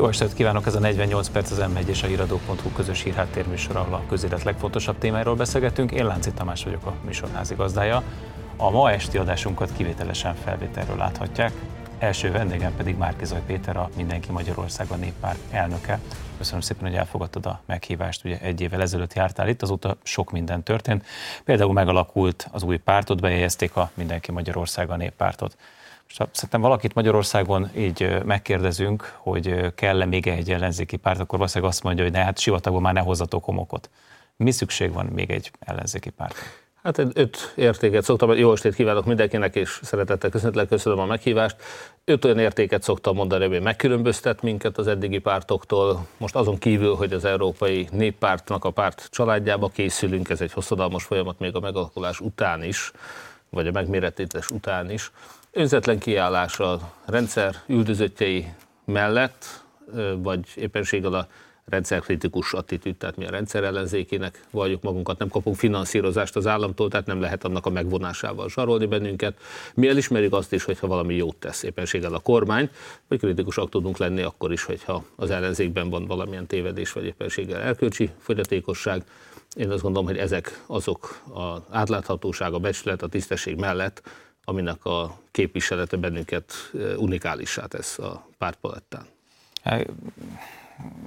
Jó estét kívánok, ez a 48 perc az M1 és a híradó.hu közös hírháttérműsor, ahol a közélet legfontosabb témáról beszélgetünk. Én Lánci Tamás vagyok a műsorházi gazdája. A ma esti adásunkat kivételesen felvételről láthatják. Első vendégem pedig Márkizaj Péter, a Mindenki Magyarország a néppárt elnöke. Köszönöm szépen, hogy elfogadtad a meghívást. Ugye egy évvel ezelőtt jártál itt, azóta sok minden történt. Például megalakult az új pártot, bejegyezték a Mindenki Magyarország a néppártot. Most szerintem valakit Magyarországon így megkérdezünk, hogy kell-e még egy ellenzéki párt, akkor valószínűleg azt mondja, hogy ne, hát sivatagban már ne hozzatok homokot. Mi szükség van még egy ellenzéki párt? Hát öt értéket szoktam, jó estét kívánok mindenkinek, és szeretettel köszönetlen köszönöm a meghívást. Öt olyan értéket szoktam mondani, hogy megkülönböztet minket az eddigi pártoktól. Most azon kívül, hogy az Európai Néppártnak a párt családjába készülünk, ez egy hosszadalmas folyamat még a megalakulás után is, vagy a megméretítés után is önzetlen a rendszer üldözöttjei mellett, vagy éppenséggel a rendszerkritikus attitűd, tehát mi a rendszer ellenzékének vagyunk magunkat, nem kapunk finanszírozást az államtól, tehát nem lehet annak a megvonásával zsarolni bennünket. Mi elismerjük azt is, hogyha valami jót tesz éppenséggel a kormány, vagy kritikusak tudunk lenni akkor is, hogyha az ellenzékben van valamilyen tévedés, vagy éppenséggel erkölcsi fogyatékosság. Én azt gondolom, hogy ezek azok az átláthatóság, a becsület, a tisztesség mellett, aminek a képviselete bennünket unikálissá tesz a pártpalettán.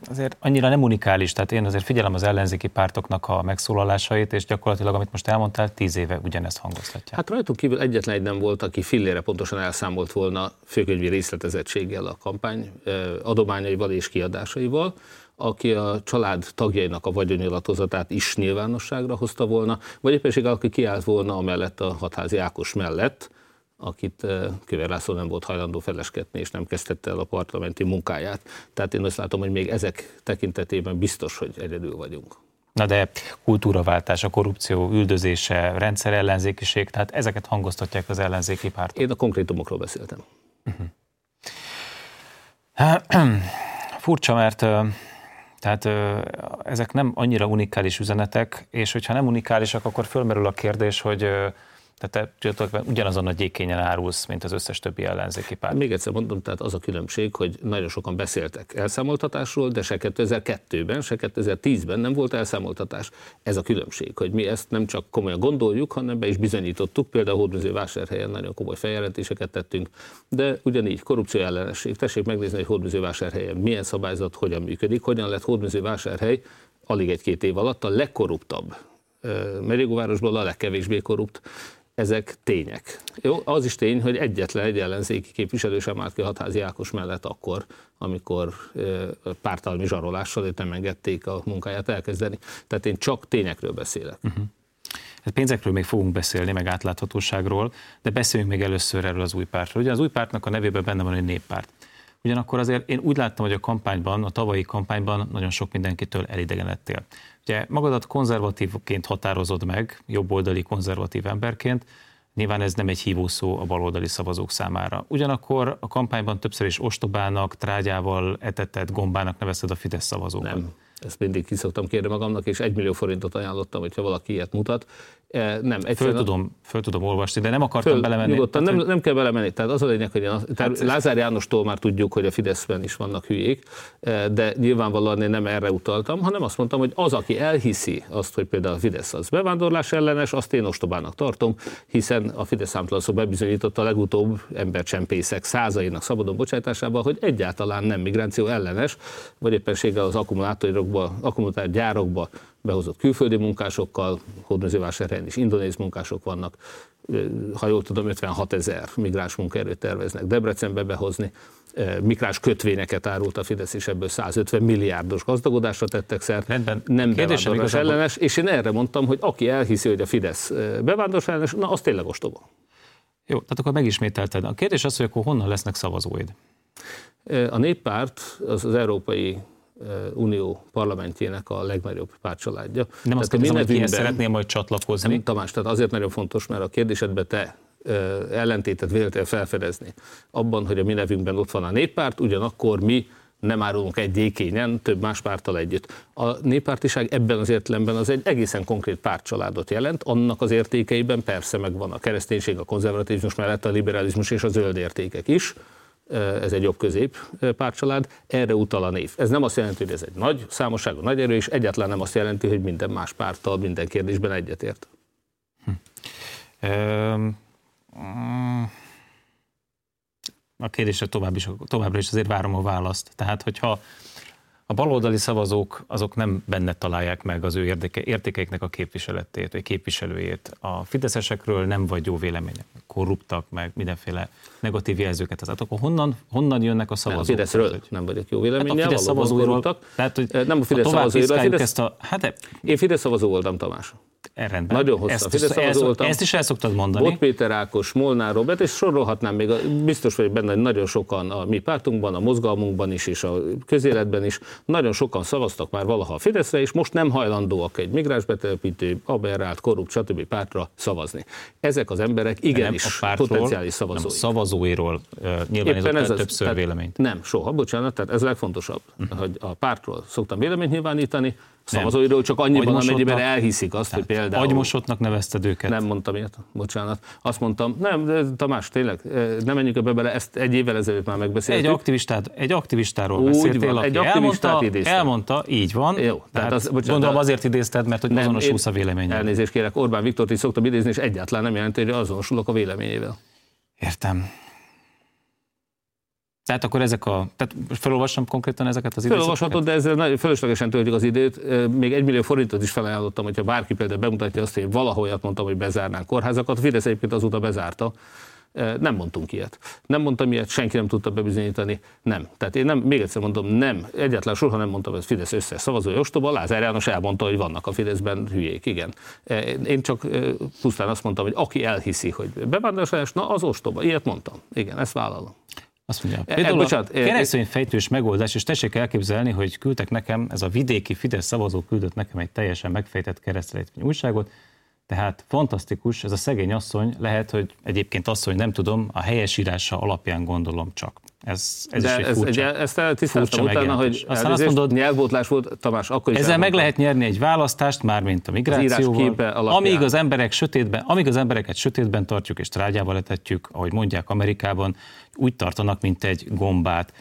Azért annyira nem unikális, tehát én azért figyelem az ellenzéki pártoknak a megszólalásait, és gyakorlatilag, amit most elmondtál, tíz éve ugyanezt hangoztatja. Hát rajtunk kívül egyetlen egy nem volt, aki fillére pontosan elszámolt volna főkönyvi részletezettséggel a kampány adományaival és kiadásaival aki a család tagjainak a vagyonnyilatkozatát is nyilvánosságra hozta volna, vagy éppenség, aki kiállt volna amellett a hatházi Ákos mellett, akit eh, Kövér László nem volt hajlandó feleskedni, és nem kezdette el a parlamenti munkáját. Tehát én azt látom, hogy még ezek tekintetében biztos, hogy egyedül vagyunk. Na de kultúraváltás, a korrupció üldözése, rendszerellenzékiség, tehát ezeket hangoztatják az ellenzéki pártok. Én a konkrétumokról beszéltem. Uh-huh. Furcsa, mert tehát ezek nem annyira unikális üzenetek, és hogyha nem unikálisak, akkor fölmerül a kérdés, hogy tehát te ugyanazon a gyékényen árulsz, mint az összes többi ellenzéki párt. Még egyszer mondom, tehát az a különbség, hogy nagyon sokan beszéltek elszámoltatásról, de se 2002-ben, se 2010-ben nem volt elszámoltatás. Ez a különbség, hogy mi ezt nem csak komolyan gondoljuk, hanem be is bizonyítottuk. Például Hódműző vásárhelyen nagyon komoly feljelentéseket tettünk, de ugyanígy korrupció ellenesség. Tessék megnézni, hogy Hódműző vásárhelyen milyen szabályzat, hogyan működik, hogyan lett Hódműző vásárhely alig egy-két év alatt a legkorruptabb Merigóvárosból a legkevésbé korrupt ezek tények. Jó, az is tény, hogy egyetlen egy ellenzéki képviselő sem állt ki hatházi Ákos mellett akkor, amikor pártalmi zsarolással őt nem engedték a munkáját elkezdeni. Tehát én csak tényekről beszélek. Uh-huh. Hát pénzekről még fogunk beszélni, meg átláthatóságról, de beszéljünk még először erről az új pártról. Ugye az új pártnak a nevében benne van egy néppárt. Ugyanakkor azért én úgy láttam, hogy a kampányban, a tavalyi kampányban nagyon sok mindenkitől elidegenedtél. Ugye magadat konzervatívként határozod meg, jobboldali konzervatív emberként, Nyilván ez nem egy hívószó a baloldali szavazók számára. Ugyanakkor a kampányban többször is ostobának, trágyával etetett gombának nevezted a Fidesz szavazókat. Nem, ezt mindig kiszoktam kérni magamnak, és egy millió forintot ajánlottam, hogyha valaki ilyet mutat. Nem, föl, tudom, föl tudom olvasni, de nem akartam föl, belemenni. Nyugodtan, nem, nem kell belemenni. Tehát az a lényeg, hogy én, tehát hát, Lázár Jánostól már tudjuk, hogy a Fideszben is vannak hülyék, de nyilvánvalóan én nem erre utaltam, hanem azt mondtam, hogy az, aki elhiszi azt, hogy például a Fidesz az bevándorlás ellenes, azt én ostobának tartom, hiszen a Fidesz számtalanszor bebizonyította a legutóbb embercsempészek százainak szabadon bocsátásával, hogy egyáltalán nem migráció ellenes, vagy éppenséggel az akkumulátorokba, akkumulátorgyárokba behozott külföldi munkásokkal, hódmezővásárhelyen is indonéz munkások vannak, ha jól tudom, 56 ezer migráns munkaerőt terveznek Debrecenbe behozni, migrás kötvényeket árult a Fidesz, és ebből 150 milliárdos gazdagodásra tettek szert, Rendben. nem bevándorlás ellenes, és én erre mondtam, hogy aki elhiszi, hogy a Fidesz bevándorlás ellenes, na az tényleg ostoba. Jó, tehát akkor megismételted. A kérdés az, hogy akkor honnan lesznek szavazóid? A néppárt az az európai Unió parlamentjének a legnagyobb pártcsaládja. Nem azt kérdezem, hogy kihez szeretnél majd csatlakozni? Nem, Tamás, tehát azért nagyon fontos, mert a kérdésedbe te ellentétet véltél felfedezni. Abban, hogy a mi nevünkben ott van a néppárt, ugyanakkor mi nem árulunk egy gyékényen, több más párttal együtt. A néppártiság ebben az értelemben az egy egészen konkrét pártcsaládot jelent, annak az értékeiben persze megvan a kereszténység, a konzervatizmus mellett a liberalizmus és a zöld értékek is, ez egy jobb-közép pártcsalád, erre utal a név. Ez nem azt jelenti, hogy ez egy nagy számosságú, nagy erő, és egyáltalán nem azt jelenti, hogy minden más párttal minden kérdésben egyetért. Hm. A kérdésre tovább is, továbbra is azért várom a választ. Tehát, hogyha a baloldali szavazók azok nem benne találják meg az ő érdeke, értékeiknek a képviseletét, vagy képviselőjét. A fideszesekről nem vagy jó vélemények, korruptak, meg mindenféle negatív jelzőket. Tehát akkor honnan, honnan jönnek a szavazók? A Fideszről tehát, nem vagyok jó véleménye. Hát a Fidesz szavazóiról, tehát, hogy nem a Fidesz szavazóiról. Fidesz, ezt a, hát én Fidesz szavazó voltam, Tamás. Rendben. Nagyon hosszú. Ezt, Fidesz ezt, voltam. ezt is el szoktad mondani. Bot Péter Ákos, Molnár Robert, és sorolhatnám még, biztos vagyok benne, hogy nagyon sokan a mi pártunkban, a mozgalmunkban is, és a közéletben is, nagyon sokan szavaztak már valaha a Fideszre, és most nem hajlandóak egy migránsbetelepítő, aberrált, korrupt, stb. pártra szavazni. Ezek az emberek igenis a pártról, potenciális szavazói. Nem a szavazóiról uh, nyilvánított ez többször az, véleményt. Nem, soha, bocsánat, tehát ez legfontosabb, uh-huh. hogy a pártról szoktam véleményt nyilvánítani, szavazóiról csak annyiban, amennyiben elhiszik azt, hogy például... Agymosottnak nevezted őket. Nem mondtam ilyet, bocsánat. Azt mondtam, nem, de Tamás, tényleg, nem menjünk ebbe bele, ezt egy évvel ezelőtt már megbeszéltük. Egy, aktivistát, egy aktivistáról Úgy beszéltél, van, egy elmondta, elmondta, így van. Jó, tehát, tehát az, bocsánat, gondolom azért idézted, mert hogy nem, azonosulsz a véleménye. Elnézést kérek, Orbán Viktort is szoktam idézni, és egyáltalán nem jelenti, hogy azonosulok a véleményével. Értem. Tehát akkor ezek a, tehát felolvassam konkrétan ezeket az időszakokat? Felolvashatod, de ezzel nagyon fölöslegesen töltjük az időt. Még egy millió forintot is felajánlottam, hogyha bárki például bemutatja azt, hogy valahol olyat mondtam, hogy bezárnánk kórházakat. Fidesz egyébként azóta bezárta. Nem mondtunk ilyet. Nem mondtam ilyet, senki nem tudta bebizonyítani. Nem. Tehát én nem, még egyszer mondom, nem. Egyetlen soha nem mondtam, hogy Fidesz összes szavazói ostoba. Lázár János elmondta, hogy vannak a Fideszben hülyék. Igen. Én csak pusztán azt mondtam, hogy aki elhiszi, hogy bevándorlás, na az ostoba. Ilyet mondtam. Igen, ezt vállalom. Azt mondja, e, például bocsánat, a keresztény fejtős megoldás, és tessék elképzelni, hogy küldtek nekem, ez a vidéki Fidesz szavazó küldött nekem egy teljesen megfejtett keresztelejtmény újságot, tehát fantasztikus, ez a szegény asszony, lehet, hogy egyébként asszony, nem tudom, a helyesírása alapján gondolom csak. Ez, ez De is egy ez, furcsa, egy, ezt tisztáztam utána, hogy Aztán azt mondod, nyelvbótlás volt, Tamás, akkor is Ezzel elmondtam. meg lehet nyerni egy választást, mármint a migrációval, amíg az emberek sötétben, amíg az embereket sötétben tartjuk és trágyába letetjük, ahogy mondják Amerikában, úgy tartanak, mint egy gombát.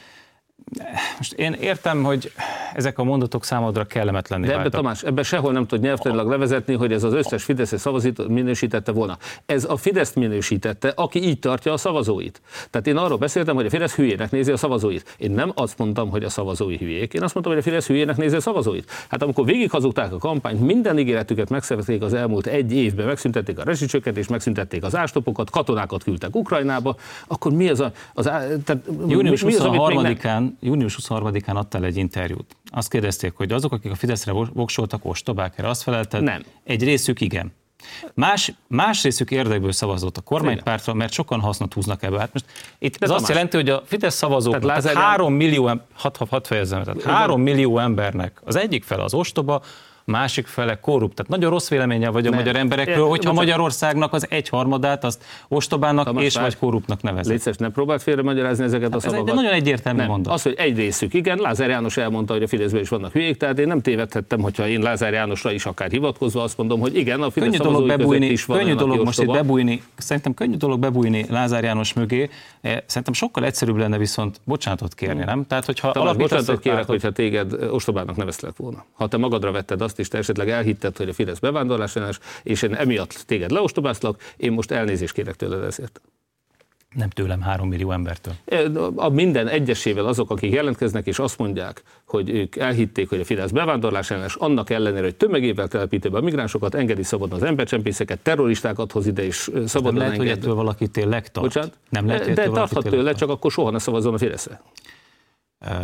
Most én értem, hogy ezek a mondatok számodra kellemetlenné De ebbe, Tamás, ebbe sehol nem tud nyelvtanilag levezetni, hogy ez az összes Fidesz szavazót minősítette volna. Ez a Fidesz minősítette, aki így tartja a szavazóit. Tehát én arról beszéltem, hogy a Fidesz hülyének nézi a szavazóit. Én nem azt mondtam, hogy a szavazói hülyék. Én azt mondtam, hogy a Fidesz hülyének nézi a szavazóit. Hát amikor végighazudták a kampányt, minden ígéretüket megszervezték az elmúlt egy évben, megszüntették a rezsicsökkentést, megszüntették az ástopokat, katonákat küldtek Ukrajnába, akkor mi az a... Az, tehát, Június 23-án június 23-án adtál egy interjút. Azt kérdezték, hogy azok, akik a Fideszre voksoltak, ostobák, erre azt felelted? Nem. Egy részük igen. Más, más részük érdekből szavazott a kormánypártra, mert sokan hasznot húznak ebből. Hát most itt ez azt jelenti, hogy a Fidesz szavazók, tehát, tehát 3 millió, hat, hat fejezzem, tehát 3 millió embernek az egyik fel az ostoba, másik fele korrupt. Tehát nagyon rossz véleménye vagy a nem. magyar emberekről, hogyha Bocsán. Magyarországnak az egyharmadát azt ostobának Tamás, és vagy korruptnak nevezik. Létszeres, nem próbált félre magyarázni ezeket hát a szavakat. Ez egy nagyon egyértelmű nem. mondat. Az, hogy egy részük, igen, Lázár János elmondta, hogy a Fideszben is vannak hülyék, tehát én nem tévedhettem, hogyha én Lázár Jánosra is akár hivatkozva azt mondom, hogy igen, a Fidesz könnyű dolog bebújni, is van könnyű dolog most itt bebújni, szerintem könnyű dolog bebújni Lázár János mögé, eh, szerintem sokkal egyszerűbb lenne viszont bocsánatot kérni, nem? Tehát, hogyha Tamás, bocsánatot kérek, hogyha téged ostobának nevezlek volna. Ha te magadra vetted azt is, te esetleg elhitted, hogy a Fidesz bevándorlás ellenes, és én emiatt téged leostobázlak, én most elnézést kérek tőled ezért. Nem tőlem, három millió embertől. A minden egyesével azok, akik jelentkeznek, és azt mondják, hogy ők elhitték, hogy a Fidesz bevándorlás ellenes, annak ellenére, hogy tömegével telepíti be a migránsokat, engedi szabadon az embercsempészeket, terroristákat hoz ide, és szabadon lehet, enged. hogy ettől valaki tényleg tart. Bocsánat? Nem lehet, De tarthat tőle, csak akkor soha ne szavazzon a Fideszre.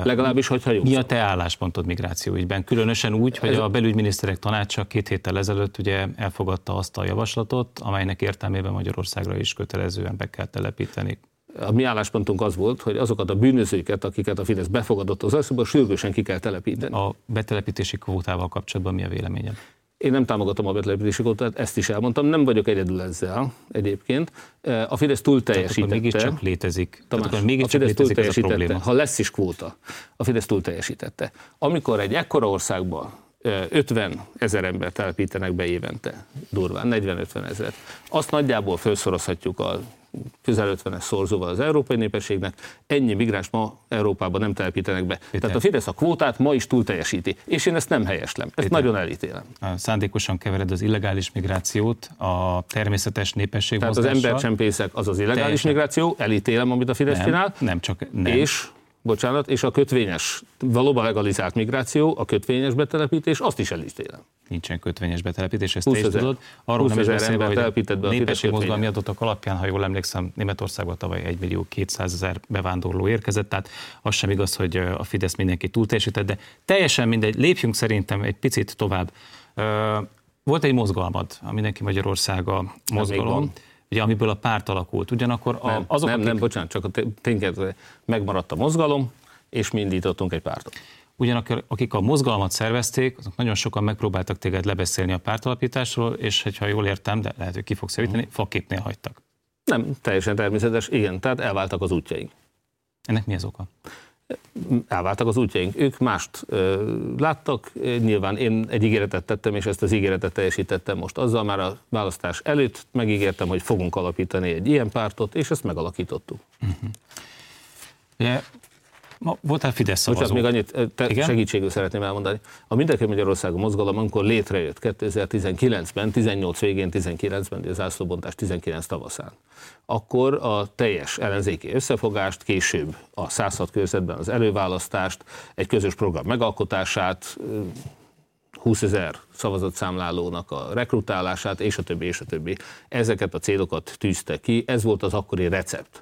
Legalábbis, hogyha jó. Mi a te álláspontod migrációügyben? Különösen úgy, hogy a belügyminiszterek tanácsa két héttel ezelőtt ugye elfogadta azt a javaslatot, amelynek értelmében Magyarországra is kötelezően be kell telepíteni a mi álláspontunk az volt, hogy azokat a bűnözőket, akiket a Fidesz befogadott az országba, sürgősen ki kell telepíteni. A betelepítési kvótával kapcsolatban mi a véleményem? Én nem támogatom a betelepítési kvótát, ezt is elmondtam, nem vagyok egyedül ezzel egyébként. A Fidesz túl teljesítette. Tehát mégiscsak létezik. Tamás, Tehát mégis a Fidesz túl teljesítette. Ha lesz is kvóta, a Fidesz túl teljesítette. Amikor egy ekkora országban 50 ezer ember telepítenek be évente, durván, 40-50 ezer. Azt nagyjából felszorozhatjuk a közel 50-es szorzóval az európai népességnek, ennyi migráns ma Európában nem telepítenek be. Péter. Tehát a Fidesz a kvótát ma is túl teljesíti, és én ezt nem helyeslem, ezt Péter. nagyon elítélem. Szándékosan kevered az illegális migrációt a természetes népesség Tehát az embercsempészek az az illegális Teljesen. migráció, elítélem, amit a Fidesz nem, csinál. Nem, csak nem. És bocsánat, és a kötvényes, valóban legalizált migráció, a kötvényes betelepítés, azt is elítélem. Nincsen kötvényes betelepítés, ezt te is tudod. Arról nem is beszélve, hogy a népességmozgalmi adatok alapján, ha jól emlékszem, Németországban tavaly 1 millió 200 ezer bevándorló érkezett, tehát az sem igaz, hogy a Fidesz mindenki túlteljesített, de teljesen mindegy, lépjünk szerintem egy picit tovább. Volt egy mozgalmad, a Mindenki Magyarországa mozgalom ugye, amiből a párt alakult. Ugyanakkor a, nem, azok, nem, akik... nem, bocsánat, csak a tényleg megmaradt a mozgalom, és mi indítottunk egy pártot. Ugyanakkor akik a mozgalmat szervezték, azok nagyon sokan megpróbáltak téged lebeszélni a pártalapításról, és ha jól értem, de lehet, hogy ki fogsz javítani, uh-huh. faképnél hagytak. Nem, teljesen természetes, igen, tehát elváltak az útjaink. Ennek mi az oka? Elváltak az útjaink. Ők mást ö, láttak, nyilván én egy ígéretet tettem, és ezt az ígéretet teljesítettem most. Azzal már a választás előtt megígértem, hogy fogunk alapítani egy ilyen pártot, és ezt megalakítottuk. Uh-huh. Yeah. Ma voltál Fidesz szavazó. Bocsánat, még annyit te Igen? segítségül szeretném elmondani. A Mindenki Magyarországon mozgalom, amikor létrejött 2019-ben, 18 végén, 19-ben, de az ászlóbontás 19 tavaszán, akkor a teljes ellenzéki összefogást, később a 106 körzetben az előválasztást, egy közös program megalkotását, 20 ezer szavazatszámlálónak a rekrutálását, és a többi, és a többi. Ezeket a célokat tűzte ki, ez volt az akkori recept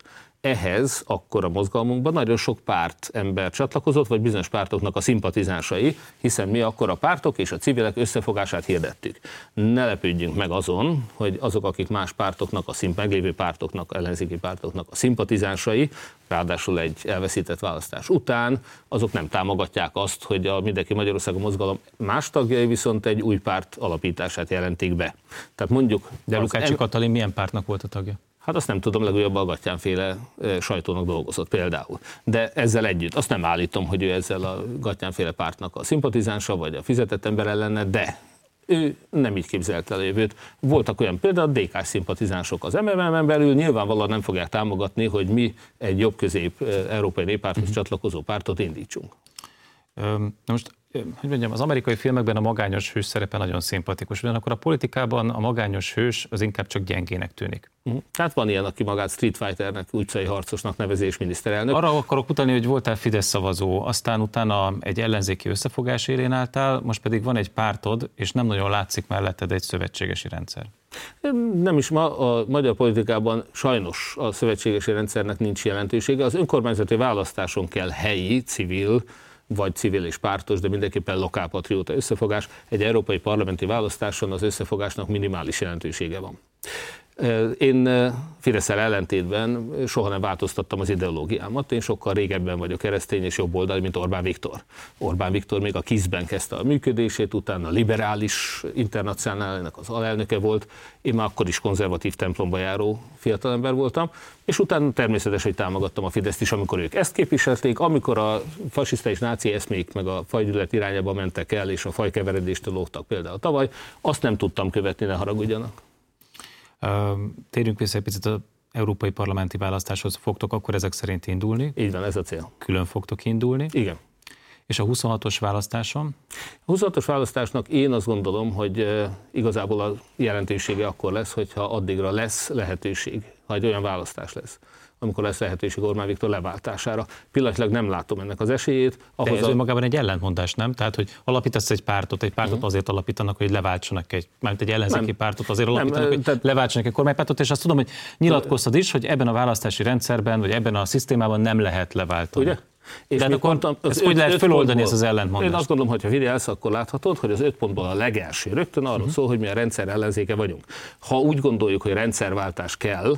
ehhez akkor a mozgalmunkban nagyon sok párt ember csatlakozott, vagy bizonyos pártoknak a szimpatizánsai, hiszen mi akkor a pártok és a civilek összefogását hirdettük. Ne lepődjünk meg azon, hogy azok, akik más pártoknak, a szimp meglévő pártoknak, ellenzéki pártoknak a szimpatizánsai, ráadásul egy elveszített választás után, azok nem támogatják azt, hogy a Mindenki Magyarországon mozgalom más tagjai viszont egy új párt alapítását jelentik be. Tehát mondjuk... De Lukácsi em... Katalin milyen pártnak volt a tagja? Hát azt nem tudom, legújabb a féle sajtónak dolgozott például. De ezzel együtt, azt nem állítom, hogy ő ezzel a féle pártnak a szimpatizánsa, vagy a fizetett ember lenne, de ő nem így képzelte el a jövőt. Voltak olyan például, DK szimpatizánsok az MMM-en belül, nyilvánvalóan nem fogják támogatni, hogy mi egy jobb-közép európai néppárthoz uh-huh. csatlakozó pártot indítsunk. Na most hogy mondjam, az amerikai filmekben a magányos hős szerepe nagyon szimpatikus, ugyanakkor a politikában a magányos hős az inkább csak gyengének tűnik. Uh-huh. Tehát van ilyen, aki magát Street Fighternek, utcai harcosnak nevezés miniszterelnök. Arra akarok utalni, hogy voltál Fidesz szavazó, aztán utána egy ellenzéki összefogás élén álltál, most pedig van egy pártod, és nem nagyon látszik melletted egy szövetségesi rendszer. Nem is ma a magyar politikában sajnos a szövetségesi rendszernek nincs jelentősége. Az önkormányzati választáson kell helyi, civil, vagy civil és pártos, de mindenképpen lokálpatrióta összefogás. Egy európai parlamenti választáson az összefogásnak minimális jelentősége van. Én fidesz ellentétben soha nem változtattam az ideológiámat, én sokkal régebben vagyok keresztény és jobboldali, mint Orbán Viktor. Orbán Viktor még a KISZ-ben kezdte a működését, utána a liberális internacionálinak az alelnöke volt, én már akkor is konzervatív templomba járó fiatalember voltam, és utána természetesen, hogy támogattam a Fideszt is, amikor ők ezt képviselték, amikor a fasiszta és náci eszmék meg a fajgyűlölet irányába mentek el, és a fajkeveredéstől lógtak például tavaly, azt nem tudtam követni, ne haragudjanak. Térjünk vissza egy picit az európai parlamenti választáshoz. Fogtok akkor ezek szerint indulni? Így van, ez a cél. Külön fogtok indulni? Igen. És a 26-os választáson? A 26-os választásnak én azt gondolom, hogy igazából a jelentősége akkor lesz, hogyha addigra lesz lehetőség, ha egy olyan választás lesz amikor lesz lehetőség Orbán Viktor leváltására. Pillanatilag nem látom ennek az esélyét. Ahhoz De ez a... magában egy ellentmondás, nem? Tehát, hogy alapítasz egy pártot, egy pártot uh-huh. azért alapítanak, hogy leváltsanak egy, mert egy ellenzéki nem. pártot azért alapítanak, nem, hogy tehát... leváltsanak egy kormánypártot, és azt tudom, hogy nyilatkoztad is, hogy ebben a választási rendszerben, vagy ebben a szisztémában nem lehet leváltani. Ugye? És De hát akkor mondtam, ezt hogy lehet feloldani ezt az ellentmondást? Én azt gondolom, hogy ha figyelsz, akkor láthatod, hogy az öt pontból a legelső rögtön arról uh-huh. szól, hogy mi a rendszer ellenzéke vagyunk. Ha úgy gondoljuk, hogy rendszerváltás kell,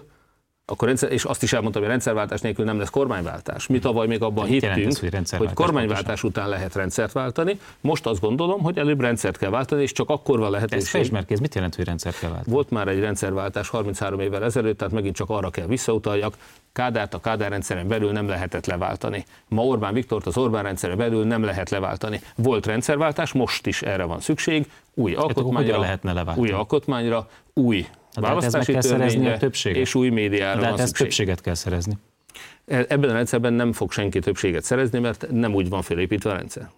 akkor rendszer, és azt is elmondtam, hogy rendszerváltás nélkül nem lesz kormánywáltás. Mi tavaly még abban Mit hittünk, ez, hogy, hogy kormányváltás pontosan. után lehet rendszert váltani. Most azt gondolom, hogy előbb rendszert kell váltani, és csak akkor van lehetőség. Ez ez mit jelent, hogy rendszert kell váltani? Volt már egy rendszerváltás 33 évvel ezelőtt, tehát megint csak arra kell visszautaljak. Kádárt a Kádár rendszeren belül nem lehetett leváltani. Ma Orbán Viktort az Orbán rendszeren belül nem lehet leváltani. Volt rendszerváltás, most is erre van szükség. Új hát alkotmányra, lehetne leváltani? új alkotmányra, új hát választási hát törvényre a többséget. és új médiára hát van ezt többséget kell szerezni. E, ebben a rendszerben nem fog senki többséget szerezni, mert nem úgy van felépítve a rendszer.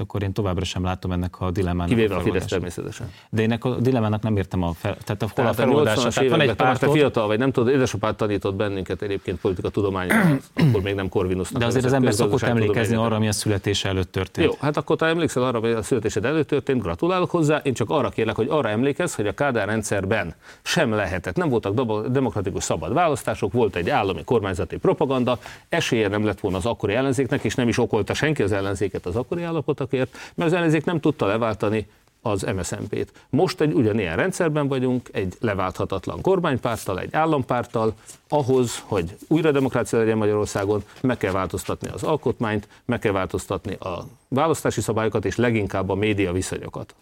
Hát akkor én továbbra sem látom ennek a dilemmának. Kivéve a, a Fidesz természetesen. De ennek a dilemmának nem értem a fel, tehát a, hol tehát a feloldása. Tehát van egy pártod... te fiatal vagy, nem tudod, édesapád tanított bennünket egyébként politika tudományos, akkor még nem Corvinusnak. De azért az ember szokott emlékezni arra, ami a születése előtt történt. Jó, hát akkor te emlékszel arra, hogy a születésed előtt történt, gratulálok hozzá. Én csak arra kérlek, hogy arra emlékezz, hogy a Kádár rendszerben sem lehetett. Nem voltak demokratikus szabad választások, volt egy állami kormányzati propaganda, esélye nem lett volna az akkori ellenzéknek, és nem is okolta senki az ellenzéket az akkori állapotokért, mert az ellenzék nem tudta leváltani az MSZNP-t. Most egy ugyanilyen rendszerben vagyunk, egy leválthatatlan kormánypárttal, egy állampárttal, ahhoz, hogy újra demokrácia legyen Magyarországon, meg kell változtatni az alkotmányt, meg kell változtatni a választási szabályokat, és leginkább a média viszonyokat.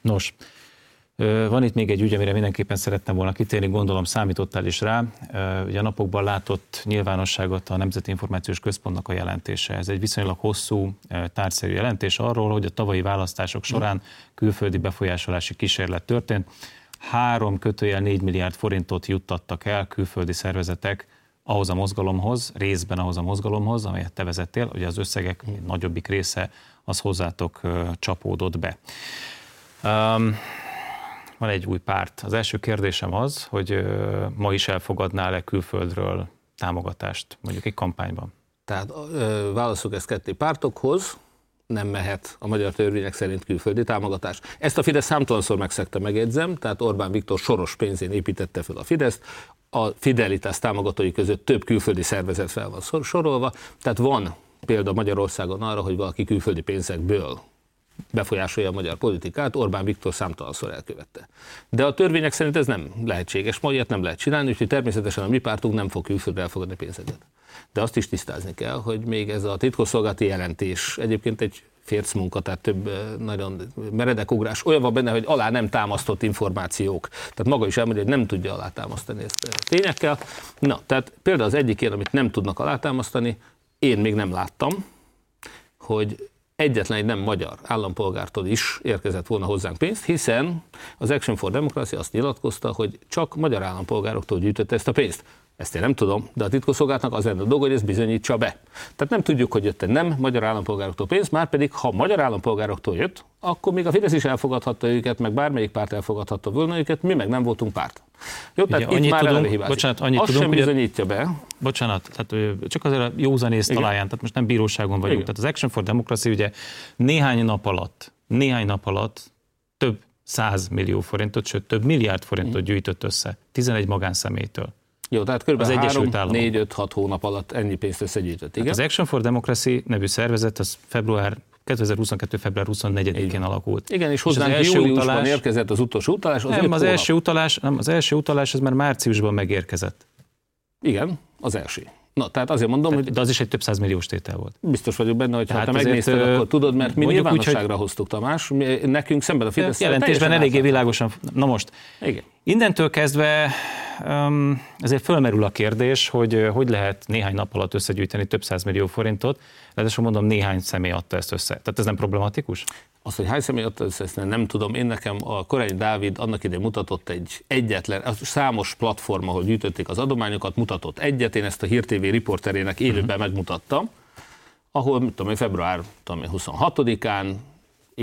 Nos, van itt még egy ügy, amire mindenképpen szerettem volna kitérni, gondolom számítottál is rá. Ugye a napokban látott nyilvánosságot a Nemzeti Információs Központnak a jelentése. Ez egy viszonylag hosszú, tárgyszerű jelentés arról, hogy a tavalyi választások során külföldi befolyásolási kísérlet történt. Három kötőjel 4 milliárd forintot juttattak el külföldi szervezetek ahhoz a mozgalomhoz, részben ahhoz a mozgalomhoz, amelyet te vezettél, hogy az összegek nagyobbik része az hozzátok csapódott be. Um, van egy új párt. Az első kérdésem az, hogy ma is elfogadnál-e külföldről támogatást, mondjuk egy kampányban? Tehát válaszok ezt ketté pártokhoz, nem mehet a magyar törvények szerint külföldi támogatás. Ezt a Fidesz számtalanszor megszegte, megjegyzem, tehát Orbán Viktor soros pénzén építette fel a Fideszt, a Fidelitas támogatói között több külföldi szervezet fel van sorolva, tehát van példa Magyarországon arra, hogy valaki külföldi pénzekből befolyásolja a magyar politikát, Orbán Viktor számtalanszor elkövette. De a törvények szerint ez nem lehetséges, ma ilyet nem lehet csinálni, úgyhogy természetesen a mi pártunk nem fog külföldre elfogadni pénzeket. De azt is tisztázni kell, hogy még ez a titkosszolgálati jelentés egyébként egy férc munka, tehát több nagyon meredek ugrás. Olyan van benne, hogy alá nem támasztott információk. Tehát maga is elmondja, hogy nem tudja alátámasztani ezt tényekkel. Na, tehát például az egyik ilyen, amit nem tudnak alátámasztani, én még nem láttam, hogy egyetlen egy nem magyar állampolgártól is érkezett volna hozzánk pénzt, hiszen az Action for Democracy azt nyilatkozta, hogy csak magyar állampolgároktól gyűjtött ezt a pénzt. Ezt én nem tudom, de a titkosszolgálatnak az lenne a dolga, hogy ezt bizonyítsa be. Tehát nem tudjuk, hogy jött-e nem magyar állampolgároktól pénz, már pedig ha magyar állampolgároktól jött, akkor még a Fidesz is elfogadhatta őket, meg bármelyik párt elfogadhatta volna őket, mi meg nem voltunk párt. Jó, tehát Ugye, itt annyit már tudunk, bocsánat, annyit Azt tudunk, sem bizonyítja be. Bocsánat, tehát csak azért a józanész talaján, tehát most nem bíróságon vagyunk. Igen. Tehát az Action for Democracy ugye néhány nap alatt, néhány nap alatt több 100 millió forintot, sőt több milliárd forintot gyűjtött össze 11 magánszemélytől. Jó, tehát kb. Az 3, 4, 5, 6 hónap alatt ennyi pénzt összegyűjtött, igen? Hát az Action for Democracy nevű szervezet az február 2022. február 24-én alakult. Igen, és hozzánk és az első utalás, érkezett az utolsó utalás. Az nem, az első utalás, nem, az első utalás az már márciusban megérkezett. Igen, az első. Na, tehát azért mondom, tehát, hogy... De az is egy több milliós tétel volt. Biztos vagyok benne, hogy ha te megnézted, akkor tudod, mert mi nyilvánosságra úgy, hogy... hoztuk, Tamás. Mi, nekünk szemben a Fidesz. Jelentésben eléggé világosan. Na most, Igen. innentől kezdve um, ezért fölmerül a kérdés, hogy hogy lehet néhány nap alatt összegyűjteni több millió forintot, ráadásul mondom, néhány személy adta ezt össze. Tehát ez nem problematikus? Az, hogy hány személy adta össze, ezt nem tudom. Én nekem a Korai Dávid annak idején mutatott egy egyetlen, számos platform, ahol gyűjtötték az adományokat, mutatott egyet. Én ezt a Hír TV riporterének élőben uh-huh. megmutattam, ahol, mit tudom február tudom 26-án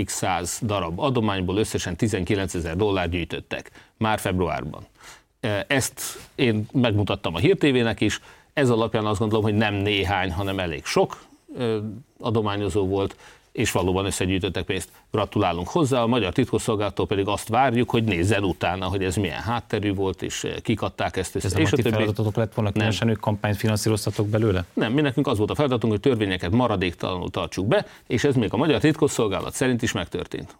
x száz darab adományból összesen 19 ezer dollár gyűjtöttek, már februárban. E, ezt én megmutattam a Hír TV-nek is, ez alapján azt gondolom, hogy nem néhány, hanem elég sok adományozó volt, és valóban összegyűjtöttek pénzt. Gratulálunk hozzá, a magyar titkosszolgálattól pedig azt várjuk, hogy nézzen utána, hogy ez milyen hátterű volt, és kikadták ezt. Ez és a, a többi... feladatotok lett volna, különösen ők kampányt finanszíroztatok belőle? Nem, mi nekünk az volt a feladatunk, hogy törvényeket maradéktalanul tartsuk be, és ez még a magyar titkosszolgálat szerint is megtörtént.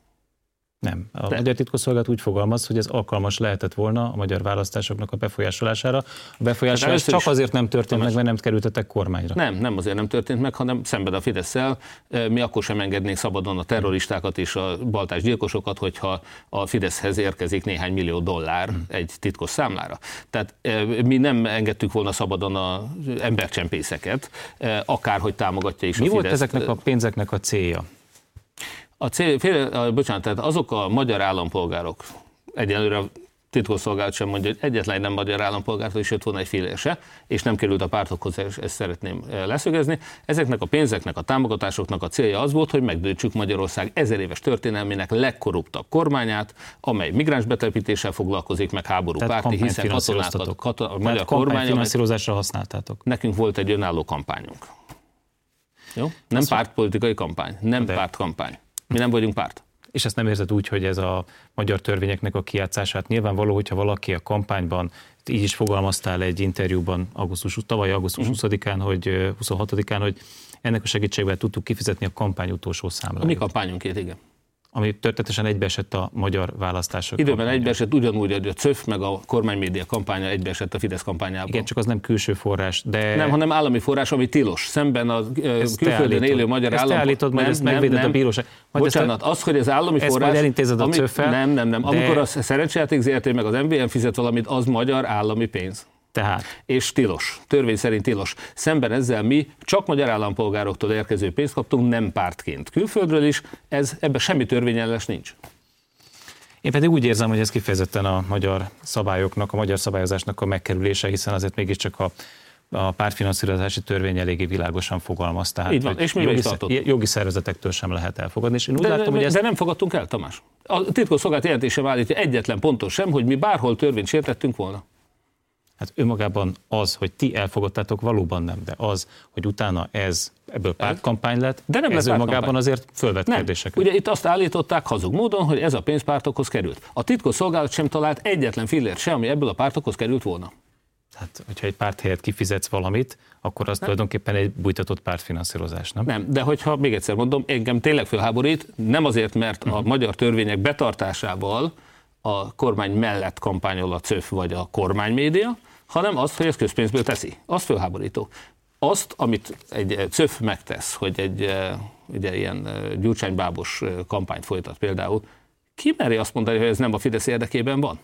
Nem. A De. Magyar Titkosszolgálat úgy fogalmaz, hogy ez alkalmas lehetett volna a magyar választásoknak a befolyásolására. A befolyásolás csak is azért nem történt meg, mert nem kerültetek kormányra. Nem, nem azért nem történt meg, hanem szemben a fidesz mi akkor sem engednénk szabadon a terroristákat és a baltás gyilkosokat, hogyha a Fideszhez érkezik néhány millió dollár hmm. egy titkos számlára. Tehát mi nem engedtük volna szabadon az embercsempészeket, akárhogy támogatja is mi a Fidesz. volt ezeknek a pénzeknek a célja? A cél, fél, bocsánat, tehát azok a magyar állampolgárok, egyelőre titkosszolgálat sem mondja, hogy egyetlen nem magyar állampolgártól is jött volna egy fél se, és nem került a pártokhoz, és ezt szeretném leszögezni. Ezeknek a pénzeknek, a támogatásoknak a célja az volt, hogy megdőtsük Magyarország ezer éves történelmének legkorruptabb kormányát, amely migráns betelepítéssel foglalkozik, meg háború Tehát párti, hiszen katonákat, kata, a magyar kormány, finanszírozásra használtátok. Nekünk volt egy önálló kampányunk. Jó? Nem Azt pártpolitikai kampány, nem de. pártkampány. Mi nem vagyunk párt. És ezt nem érzed úgy, hogy ez a magyar törvényeknek a kiátszását nyilvánvaló, hogyha valaki a kampányban, így is fogalmaztál egy interjúban augusztus, tavaly augusztus uh-huh. 20-án, hogy 26-án, hogy ennek a segítségével tudtuk kifizetni a kampány utolsó számláját. A mi kampányunkét, igen ami történetesen egybeesett a magyar választások. Időben egybeesett ugyanúgy, hogy a CÖF meg a kormánymédia kampánya egybeesett a Fidesz kampányában. Igen, csak az nem külső forrás, de... Nem, hanem állami forrás, ami tilos. Szemben a külföldön élő magyar ezt állam... Ezt állítod, majd ezt megvéded nem, a bíróság. Majd Bocsánat, az, hogy az állami ezt forrás... Ezt elintézed a ami, Nem, nem, nem. De... Amikor a szerencsejáték ZRT meg az MVM fizet valamit, az magyar állami pénz. Tehát. És tilos, törvény szerint tilos. Szemben ezzel mi csak magyar állampolgároktól érkező pénzt kaptunk, nem pártként. Külföldről is, ez ebben semmi törvényelles nincs. Én pedig úgy érzem, hogy ez kifejezetten a magyar szabályoknak, a magyar szabályozásnak a megkerülése, hiszen azért mégiscsak a a pártfinanszírozási törvény eléggé világosan fogalmaz. Tehát, Így van, és mi jogi, jogi szervezetektől sem lehet elfogadni. És én úgy de, látom, hogy ezt... de nem fogadtunk el, Tamás. A titkosszolgálat jelentése állítja egyetlen pontos sem, hogy mi bárhol törvényt sértettünk volna. Hát önmagában az, hogy ti elfogadtátok, valóban nem, de az, hogy utána ez ebből pártkampány lett, de nem ez önmagában azért fölvet nem. kérdéseket. Ugye itt azt állították hazug módon, hogy ez a pénz pártokhoz került. A titkos szolgálat sem talált egyetlen fillért se, ami ebből a pártokhoz került volna. Hát, hogyha egy párt helyett kifizetsz valamit, akkor az nem. tulajdonképpen egy bújtatott pártfinanszírozás, nem? Nem, de hogyha még egyszer mondom, engem tényleg fölháborít, nem azért, mert a mhm. magyar törvények betartásával a kormány mellett kampányol a CÖF vagy a kormánymédia, hanem azt, hogy ez közpénzből teszi. Az fölháborító. Azt, amit egy CÖF megtesz, hogy egy eh, ugye, ilyen eh, gyurcsánybábos eh, kampányt folytat például, ki meri azt mondani, hogy ez nem a Fidesz érdekében van?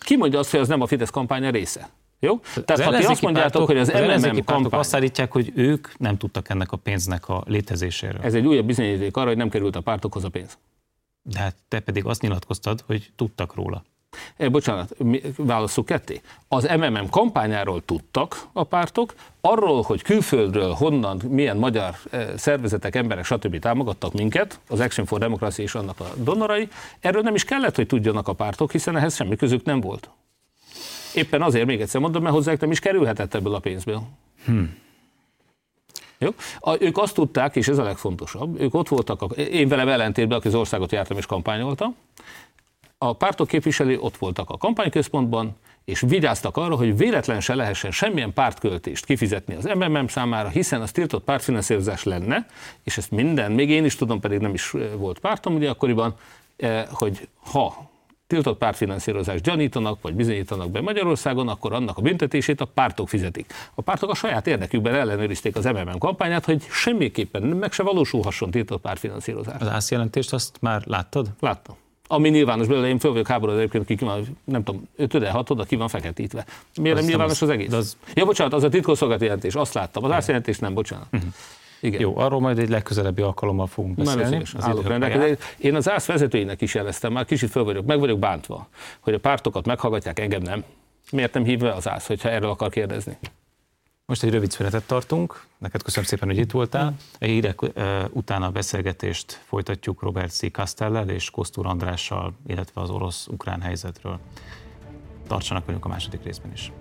Ki mondja azt, hogy ez nem a Fidesz kampánya része? Jó? Tehát ha ti azt mondjátok, pártok, hogy az, az MMM kampány... azt állítják, hogy ők nem tudtak ennek a pénznek a létezéséről. Ez egy újabb bizonyíték arra, hogy nem került a pártokhoz a pénz. De hát te pedig azt nyilatkoztad, hogy tudtak róla. Eh, bocsánat, válaszok ketté. Az MMM kampányáról tudtak a pártok, arról, hogy külföldről honnan, milyen magyar eh, szervezetek, emberek, stb. támogattak minket, az Action for Democracy és annak a donorai, erről nem is kellett, hogy tudjanak a pártok, hiszen ehhez semmi közük nem volt. Éppen azért, még egyszer mondom, mert hozzájuk nem is kerülhetett ebből a pénzből. Hmm. Jó? A, ők azt tudták, és ez a legfontosabb, ők ott voltak, a, én velem ellentétben, aki az országot jártam és kampányoltam, a pártok képviselői ott voltak a kampányközpontban, és vigyáztak arra, hogy véletlen se lehessen semmilyen pártköltést kifizetni az MMM számára, hiszen az tiltott pártfinanszírozás lenne, és ezt minden, még én is tudom, pedig nem is volt pártom ugye akkoriban, hogy ha tiltott pártfinanszírozást gyanítanak, vagy bizonyítanak be Magyarországon, akkor annak a büntetését a pártok fizetik. A pártok a saját érdekükben ellenőrizték az MMM kampányát, hogy semmiképpen meg se valósulhasson tiltott pártfinanszírozás. Az ász jelentést azt már láttad? Láttam. Ami nyilvános belőle, én föl vagyok háborodva egyébként, ki van, nem tudom, 5 6 oda ki van feketítve. Miért nem nyilvános az, az egész? Az... Ja, bocsánat, az a titkosszolgálati jelentés, azt láttam. Az ászjelentés nem, bocsánat. Uh-huh. Igen. Jó, arról majd egy legközelebbi alkalommal fogunk beszélni. Nagyon Én az ÁSZ vezetőinek is jeleztem, már kicsit föl vagyok, meg vagyok bántva, hogy a pártokat meghallgatják, engem nem. Miért nem hívva az ÁSZ, hogyha erről akar kérdezni? Most egy rövid szünetet tartunk. Neked köszönöm szépen, hogy itt voltál. Egy hírek után a beszélgetést folytatjuk Robert C. Castellel és Kostur Andrással, illetve az orosz-ukrán helyzetről. Tartsanak velünk a második részben is.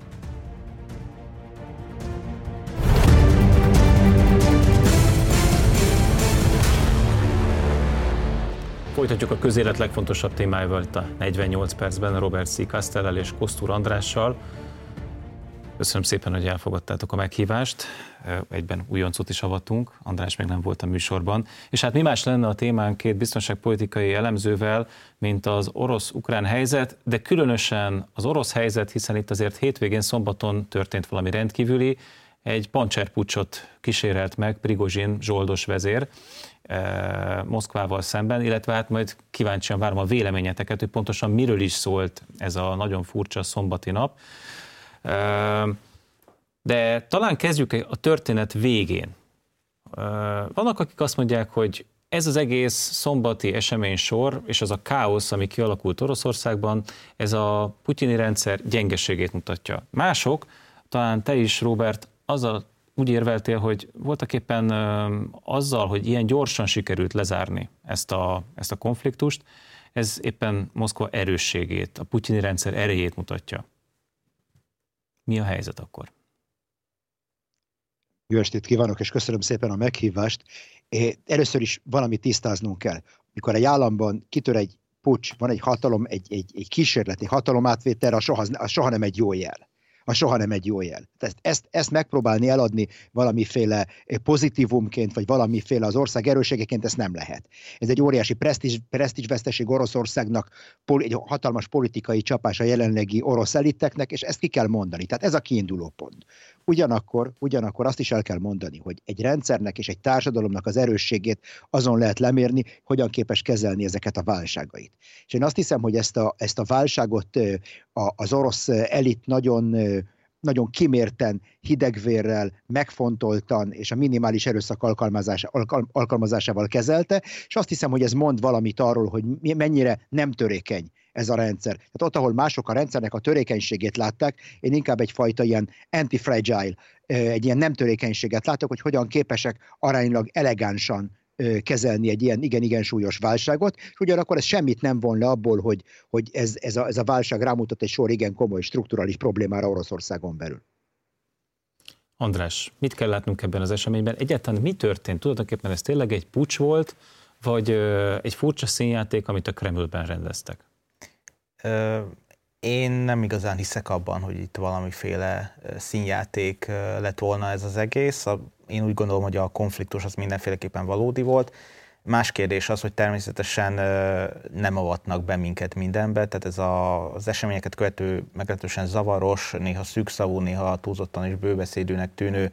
Folytatjuk a közélet legfontosabb témáival itt a 48 percben Robert C. Castellel és Kostur Andrással. Köszönöm szépen, hogy elfogadtátok a meghívást. Egyben újoncot is avattunk, András még nem volt a műsorban. És hát mi más lenne a témánk két biztonságpolitikai elemzővel, mint az orosz-ukrán helyzet, de különösen az orosz helyzet, hiszen itt azért hétvégén szombaton történt valami rendkívüli, egy pancserpucsot kísérelt meg Prigozsin zsoldos vezér, Moszkvával szemben, illetve hát majd kíváncsian várom a véleményeteket, hogy pontosan miről is szólt ez a nagyon furcsa szombati nap. De talán kezdjük a történet végén. Vannak, akik azt mondják, hogy ez az egész szombati esemény sor, és az a káosz, ami kialakult Oroszországban, ez a putyini rendszer gyengeségét mutatja. Mások, talán te is, Robert, azzal úgy érveltél, hogy voltak éppen azzal, hogy ilyen gyorsan sikerült lezárni ezt a, ezt a konfliktust, ez éppen Moszkva erősségét, a putyini rendszer erejét mutatja. Mi a helyzet akkor? Jó estét kívánok, és köszönöm szépen a meghívást. Először is valamit tisztáznunk kell. Mikor egy államban kitör egy pucs, van egy hatalom, egy, egy, egy kísérleti hatalomátvételre, az soha, az soha nem egy jó jel az soha nem egy jó jel. Ezt, ezt, ezt megpróbálni eladni valamiféle pozitívumként, vagy valamiféle az ország erőségeként, ezt nem lehet. Ez egy óriási presztízs, presztízsveszteség Oroszországnak, egy hatalmas politikai csapás a jelenlegi orosz eliteknek, és ezt ki kell mondani. Tehát ez a kiinduló pont. Ugyanakkor, ugyanakkor azt is el kell mondani, hogy egy rendszernek és egy társadalomnak az erősségét azon lehet lemérni, hogyan képes kezelni ezeket a válságait. És én azt hiszem, hogy ezt a, ezt a válságot az orosz elit nagyon nagyon kimérten, hidegvérrel, megfontoltan és a minimális erőszak alkalmazása, alkalmazásával kezelte, és azt hiszem, hogy ez mond valamit arról, hogy mennyire nem törékeny ez a rendszer. Tehát ott, ahol mások a rendszernek a törékenységét látták, én inkább egyfajta ilyen anti-fragile, egy ilyen nem törékenységet látok, hogy hogyan képesek aránylag elegánsan kezelni egy ilyen igen-igen súlyos válságot, és ugyanakkor ez semmit nem von le abból, hogy, hogy ez, ez, a, ez a válság rámutat egy sor igen komoly strukturális problémára Oroszországon belül. András, mit kell látnunk ebben az eseményben? Egyáltalán mi történt? Tulajdonképpen ez tényleg egy pucs volt, vagy egy furcsa színjáték, amit a Kremlben rendeztek? Én nem igazán hiszek abban, hogy itt valamiféle színjáték lett volna ez az egész. Én úgy gondolom, hogy a konfliktus az mindenféleképpen valódi volt. Más kérdés az, hogy természetesen nem avatnak be minket mindenbe, tehát ez a, az eseményeket követő meglehetősen zavaros, néha szűkszavú, néha túlzottan és bőbeszédűnek tűnő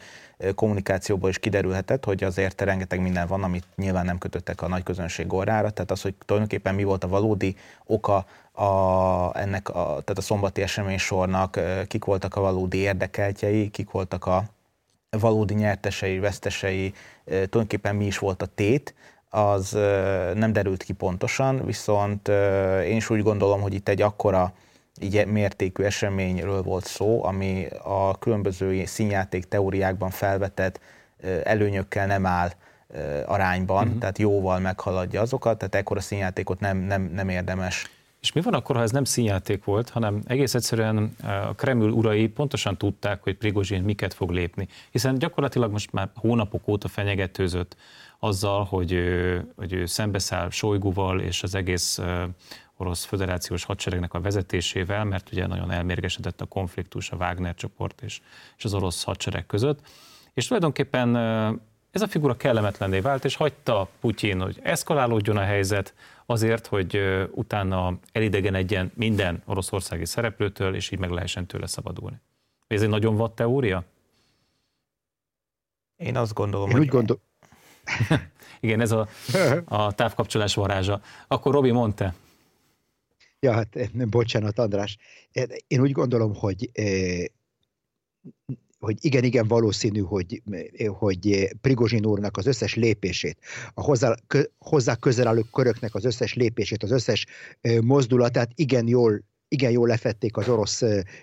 kommunikációból is kiderülhetett, hogy azért rengeteg minden van, amit nyilván nem kötöttek a nagy közönség orrára, tehát az, hogy tulajdonképpen mi volt a valódi oka a, ennek a, tehát a szombati esemény sornak, kik voltak a valódi érdekeltjei, kik voltak a valódi nyertesei, vesztesei, tulajdonképpen mi is volt a tét, az nem derült ki pontosan, viszont én is úgy gondolom, hogy itt egy akkora így mértékű eseményről volt szó, ami a különböző színjáték teóriákban felvetett előnyökkel nem áll arányban, uh-huh. tehát jóval meghaladja azokat, tehát ekkora színjátékot nem, nem, nem érdemes és mi van akkor, ha ez nem színjáték volt, hanem egész egyszerűen a Kreml urai pontosan tudták, hogy Prigozsin miket fog lépni. Hiszen gyakorlatilag most már hónapok óta fenyegetőzött azzal, hogy ő, hogy ő szembeszáll Sojguval és az egész orosz föderációs hadseregnek a vezetésével, mert ugye nagyon elmérgesedett a konfliktus a Wagner csoport és, és az orosz hadsereg között. És tulajdonképpen ez a figura kellemetlenné vált, és hagyta Putyin, hogy eszkalálódjon a helyzet azért, hogy utána elidegenedjen minden oroszországi szereplőtől, és így meg lehessen tőle szabadulni. Ez egy nagyon vad teória? Én azt gondolom, Én hogy... Úgy gondol... Igen, ez a, a távkapcsolás varázsa. Akkor Robi, mondta. Ja, hát bocsánat, András. Én úgy gondolom, hogy hogy igen, igen valószínű, hogy, hogy Prigozsin úrnak az összes lépését, a hozzá, hozzá közel álló köröknek az összes lépését, az összes mozdulatát igen jól igen jól lefették az orosz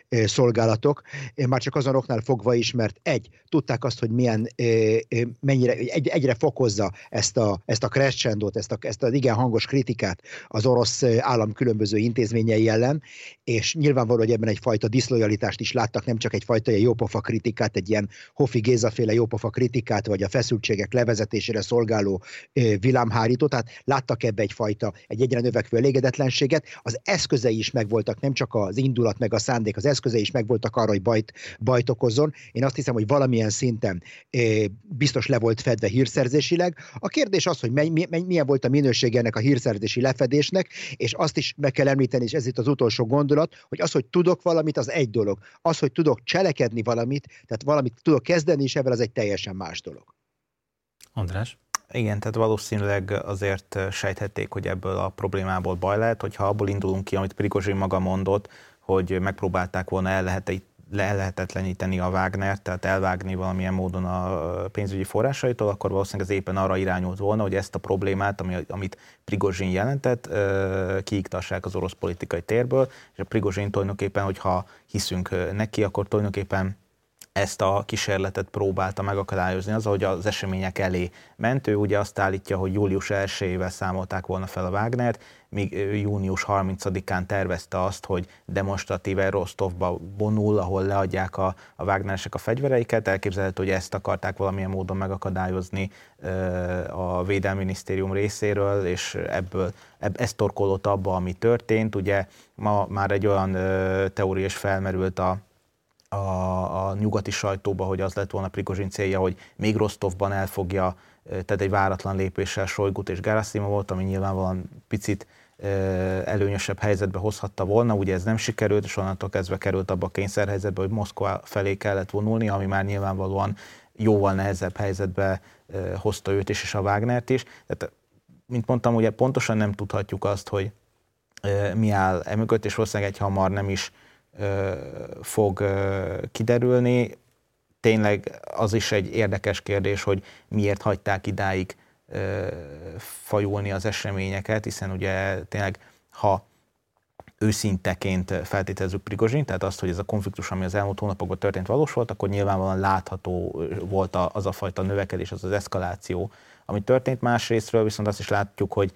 szolgálatok, már csak azon fogva is, mert egy, tudták azt, hogy milyen, mennyire, egy, egyre fokozza ezt a, ezt a crescendót, ezt, a, ezt az igen hangos kritikát az orosz állam különböző intézményei ellen, és nyilvánvaló, hogy ebben egyfajta diszlojalitást is láttak, nem csak egyfajta ilyen jópofa kritikát, egy ilyen Hofi Gézaféle jópofa kritikát, vagy a feszültségek levezetésére szolgáló villámhárítót, tehát láttak ebbe egyfajta, egy egyre növekvő elégedetlenséget, az eszközei is megvoltak nem csak az indulat meg a szándék, az eszköze is megvoltak arra, hogy bajt, bajt okozzon. Én azt hiszem, hogy valamilyen szinten eh, biztos le volt fedve hírszerzésileg. A kérdés az, hogy mely, milyen volt a minőség ennek a hírszerzési lefedésnek, és azt is meg kell említeni, és ez itt az utolsó gondolat, hogy az, hogy tudok valamit, az egy dolog. Az, hogy tudok cselekedni valamit, tehát valamit tudok kezdeni, és ebben az egy teljesen más dolog. András? Igen, tehát valószínűleg azért sejthették, hogy ebből a problémából baj lehet, hogyha abból indulunk ki, amit Prigozsin maga mondott, hogy megpróbálták volna el lehet le lehetetleníteni a Wagner, tehát elvágni valamilyen módon a pénzügyi forrásaitól, akkor valószínűleg ez éppen arra irányult volna, hogy ezt a problémát, ami, amit Prigozsin jelentett, kiiktassák az orosz politikai térből, és a Prigozsin tulajdonképpen, hogyha hiszünk neki, akkor tulajdonképpen ezt a kísérletet próbálta megakadályozni az, hogy az események elé ment. Ő ugye azt állítja, hogy július 1-ével számolták volna fel a Wagnert, míg június 30-án tervezte azt, hogy demonstratíve Rostovba vonul, ahol leadják a, a Wagneresek a fegyvereiket. Elképzelhető, hogy ezt akarták valamilyen módon megakadályozni a Védelmi Minisztérium részéről, és ebből ebb, ez torkolott abba, ami történt. Ugye ma már egy olyan teória is felmerült a a, a nyugati sajtóba, hogy az lett volna Prigozsin célja, hogy még Rostovban elfogja, tehát egy váratlan lépéssel Sojgut és Gerasimovot, ami nyilvánvalóan picit előnyösebb helyzetbe hozhatta volna, ugye ez nem sikerült, és onnantól kezdve került abba a kényszerhelyzetbe, hogy Moszkva felé kellett vonulni, ami már nyilvánvalóan jóval nehezebb helyzetbe hozta őt is, és a Wagnert is. Tehát, mint mondtam, ugye pontosan nem tudhatjuk azt, hogy mi áll emögött, és valószínűleg egy hamar nem is fog kiderülni. Tényleg az is egy érdekes kérdés, hogy miért hagyták idáig fajulni az eseményeket, hiszen ugye tényleg, ha őszinteként feltételezzük Prigozsin, tehát azt, hogy ez a konfliktus, ami az elmúlt hónapokban történt, valós volt, akkor nyilvánvalóan látható volt az a fajta növekedés, az az eszkaláció, ami történt. Másrésztről viszont azt is látjuk, hogy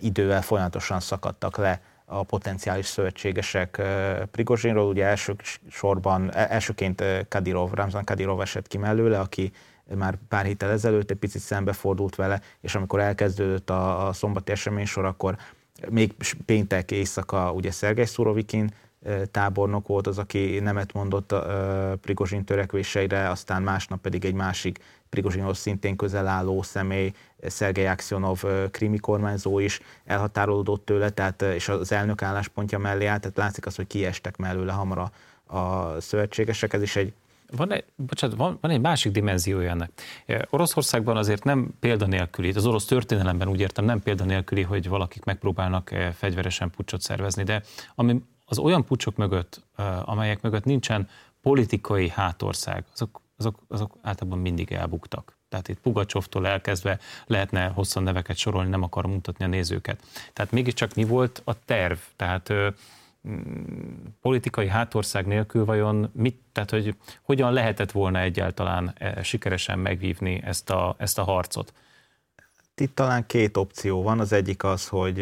idővel folyamatosan szakadtak le a potenciális szövetségesek Prigozsinról. Ugye első sorban, e, elsőként Kadirov, Ramzan Kadirov esett ki mellőle, aki már pár héttel ezelőtt egy picit szembefordult vele, és amikor elkezdődött a, a szombati eseménysor, akkor még péntek éjszaka ugye Szergej Szurovikin tábornok volt az, aki nemet mondott a Prigozsin törekvéseire, aztán másnap pedig egy másik Prigozsinhoz szintén közel álló személy, Szergej Aksionov krimi kormányzó is elhatárolódott tőle, tehát, és az elnök álláspontja mellé állt, tehát látszik az, hogy kiestek mellőle hamar a, a szövetségesek, ez is egy van egy, bocsánat, van, van egy másik dimenziója ennek. Oroszországban azért nem példanélküli, az orosz történelemben úgy értem, nem példanélküli, hogy valakik megpróbálnak fegyveresen pucsot szervezni, de ami az olyan pucsok mögött, amelyek mögött nincsen politikai hátország, azok, azok, azok általában mindig elbuktak. Tehát itt Pugacsovtól elkezdve lehetne hosszan neveket sorolni, nem akarom mutatni a nézőket. Tehát mégiscsak mi volt a terv? Tehát mm, politikai hátország nélkül vajon mit, tehát hogy hogyan lehetett volna egyáltalán sikeresen megvívni ezt a, ezt a harcot? Itt talán két opció van. Az egyik az, hogy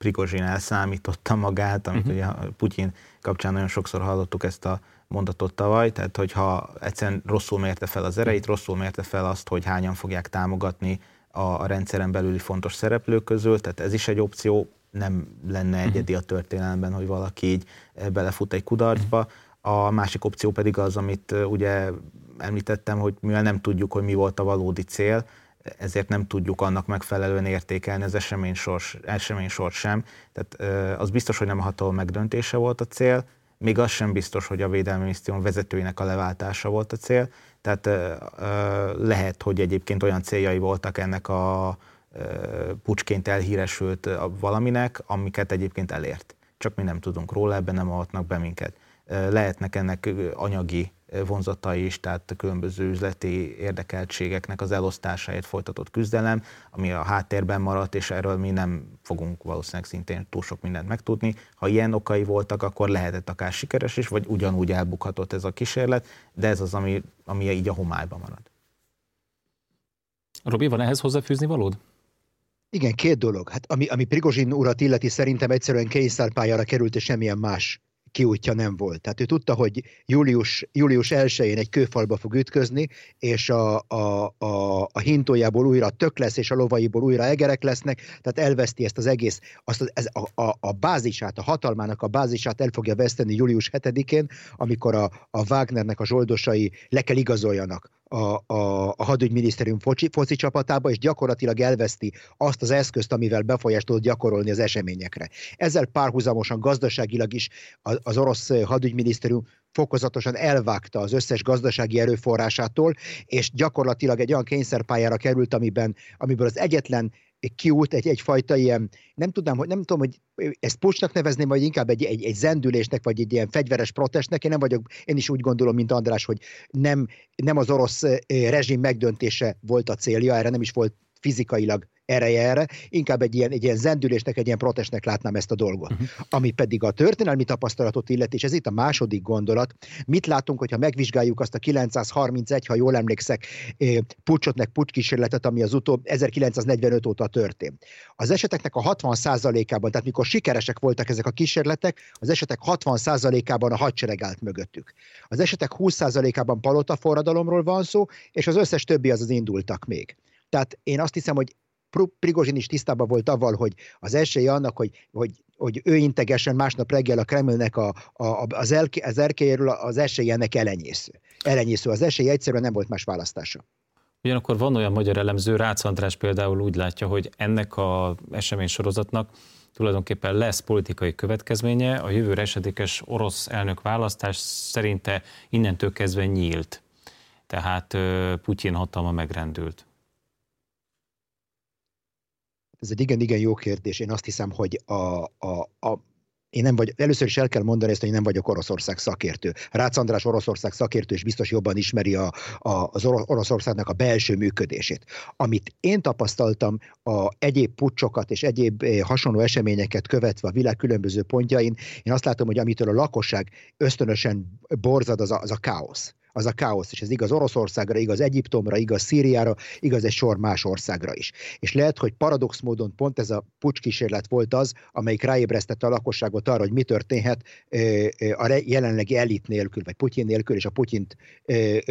Prigozsin elszámította magát, amit uh-huh. ugye Putyin kapcsán nagyon sokszor hallottuk ezt a mondatot tavaly, tehát hogyha egyszerűen rosszul mérte fel az ereit, rosszul mérte fel azt, hogy hányan fogják támogatni a, a rendszeren belüli fontos szereplők közül, tehát ez is egy opció, nem lenne mhm. egyedi a történelemben, hogy valaki így belefut egy kudarcba. A másik opció pedig az, amit ugye említettem, hogy mivel nem tudjuk, hogy mi volt a valódi cél, ezért nem tudjuk annak megfelelően értékelni az esemény sors, esemény sors sem. Tehát az biztos, hogy nem a hatalom megdöntése volt a cél, még az sem biztos, hogy a Védelmi Minisztérium vezetőinek a leváltása volt a cél. Tehát lehet, hogy egyébként olyan céljai voltak ennek a pucsként elhíresült valaminek, amiket egyébként elért. Csak mi nem tudunk róla, ebben nem avatnak be minket. Lehetnek ennek anyagi vonzatai is, tehát a különböző üzleti érdekeltségeknek az elosztásáért folytatott küzdelem, ami a háttérben maradt, és erről mi nem fogunk valószínűleg szintén túl sok mindent megtudni. Ha ilyen okai voltak, akkor lehetett akár sikeres is, vagy ugyanúgy elbukhatott ez a kísérlet, de ez az, ami, ami így a homályban marad. Robi, van ehhez hozzáfűzni valód? Igen, két dolog. Hát ami, ami Prigozsin urat illeti, szerintem egyszerűen kényszerpályára került, és semmilyen más kiútja nem volt. Tehát ő tudta, hogy július, július 1-én egy kőfalba fog ütközni, és a, a, a, a hintójából újra tök lesz, és a lovaiból újra egerek lesznek, tehát elveszti ezt az egész, azt az, ez a, a, a bázisát, a hatalmának a bázisát el fogja veszteni július 7-én, amikor a, a Wagnernek a zsoldosai le kell igazoljanak a, a, a hadügyminisztérium foci, foci csapatába, és gyakorlatilag elveszti azt az eszközt, amivel befolyást tud gyakorolni az eseményekre. Ezzel párhuzamosan gazdaságilag is az orosz hadügyminisztérium fokozatosan elvágta az összes gazdasági erőforrásától, és gyakorlatilag egy olyan kényszerpályára került, amiben, amiből az egyetlen kiút, egy, egyfajta ilyen, nem tudom, hogy, nem tudom, hogy ezt pucsnak nevezném, vagy inkább egy, egy, egy zendülésnek, vagy egy ilyen fegyveres protestnek. Én nem vagyok, én is úgy gondolom, mint András, hogy nem, nem az orosz rezsim megdöntése volt a célja, erre nem is volt fizikailag ereje erre, inkább egy ilyen, egy ilyen zendülésnek, egy ilyen protestnek látnám ezt a dolgot. Uh-huh. Ami pedig a történelmi tapasztalatot illeti, és ez itt a második gondolat, mit látunk, hogyha megvizsgáljuk azt a 931, ha jól emlékszek, pucsot meg pucskísérletet, ami az utóbb 1945 óta történt. Az eseteknek a 60%-ában, tehát mikor sikeresek voltak ezek a kísérletek, az esetek 60%-ában a hadsereg állt mögöttük. Az esetek 20%-ában palota forradalomról van szó, és az összes többi az az indultak még. Tehát én azt hiszem, hogy Prigozsin is tisztában volt avval, hogy az esély annak, hogy, hogy, hogy ő integesen másnap reggel a Kremlnek a, a, az, elke, az erkélyéről, az esély ennek elenyésző. Elenyésző. Az esély egyszerűen nem volt más választása. Ugyanakkor van olyan magyar elemző, Rácz András például úgy látja, hogy ennek a esemény sorozatnak tulajdonképpen lesz politikai következménye, a jövőre esedékes orosz elnök választás szerinte innentől kezdve nyílt. Tehát Putyin hatalma megrendült. Ez egy igen-igen jó kérdés. Én azt hiszem, hogy a, a, a, én nem vagy, először is el kell mondani ezt, hogy nem vagyok Oroszország szakértő. Rácz András Oroszország szakértő, és biztos jobban ismeri a, a, az Oroszországnak a belső működését. Amit én tapasztaltam a egyéb pucsokat és egyéb eh, hasonló eseményeket követve a világ különböző pontjain, én azt látom, hogy amitől a lakosság ösztönösen borzad, az a, az a káosz az a káosz, és ez igaz Oroszországra, igaz Egyiptomra, igaz Szíriára, igaz egy sor más országra is. És lehet, hogy paradox módon pont ez a pucskísérlet volt az, amelyik ráébresztette a lakosságot arra, hogy mi történhet a jelenlegi elit nélkül, vagy Putyin nélkül, és a Putyint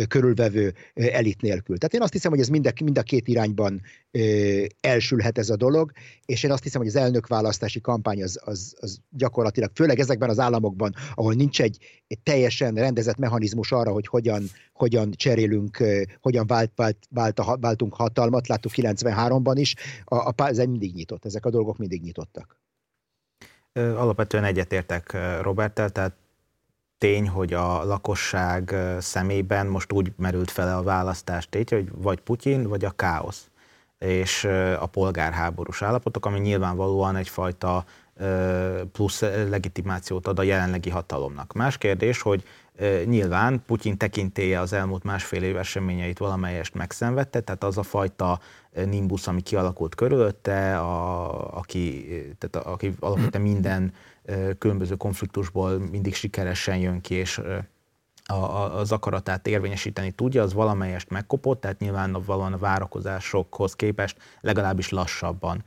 körülvevő elit nélkül. Tehát én azt hiszem, hogy ez mind a, mind a két irányban elsülhet ez a dolog, és én azt hiszem, hogy az elnökválasztási kampány az, az, az gyakorlatilag, főleg ezekben az államokban, ahol nincs egy, egy teljesen rendezett mechanizmus arra, hogy hogyan, hogyan cserélünk, hogyan vált, vált, vált a, váltunk hatalmat, láttuk 93-ban is, a, a, ez mindig nyitott, ezek a dolgok mindig nyitottak. Alapvetően egyetértek Roberttel, tehát tény, hogy a lakosság szemében most úgy merült fel a választás tétje, hogy vagy Putyin, vagy a káosz és a polgárháborús állapotok, ami nyilvánvalóan egyfajta plusz legitimációt ad a jelenlegi hatalomnak. Más kérdés, hogy nyilván Putyin tekintélye az elmúlt másfél év eseményeit valamelyest megszenvedte, tehát az a fajta nimbus, ami kialakult körülötte, a, aki, tehát a, aki alapvetően minden különböző konfliktusból mindig sikeresen jön ki, és a, az akaratát érvényesíteni tudja, az valamelyest megkopott, tehát nyilvánvalóan a várakozásokhoz képest legalábbis lassabban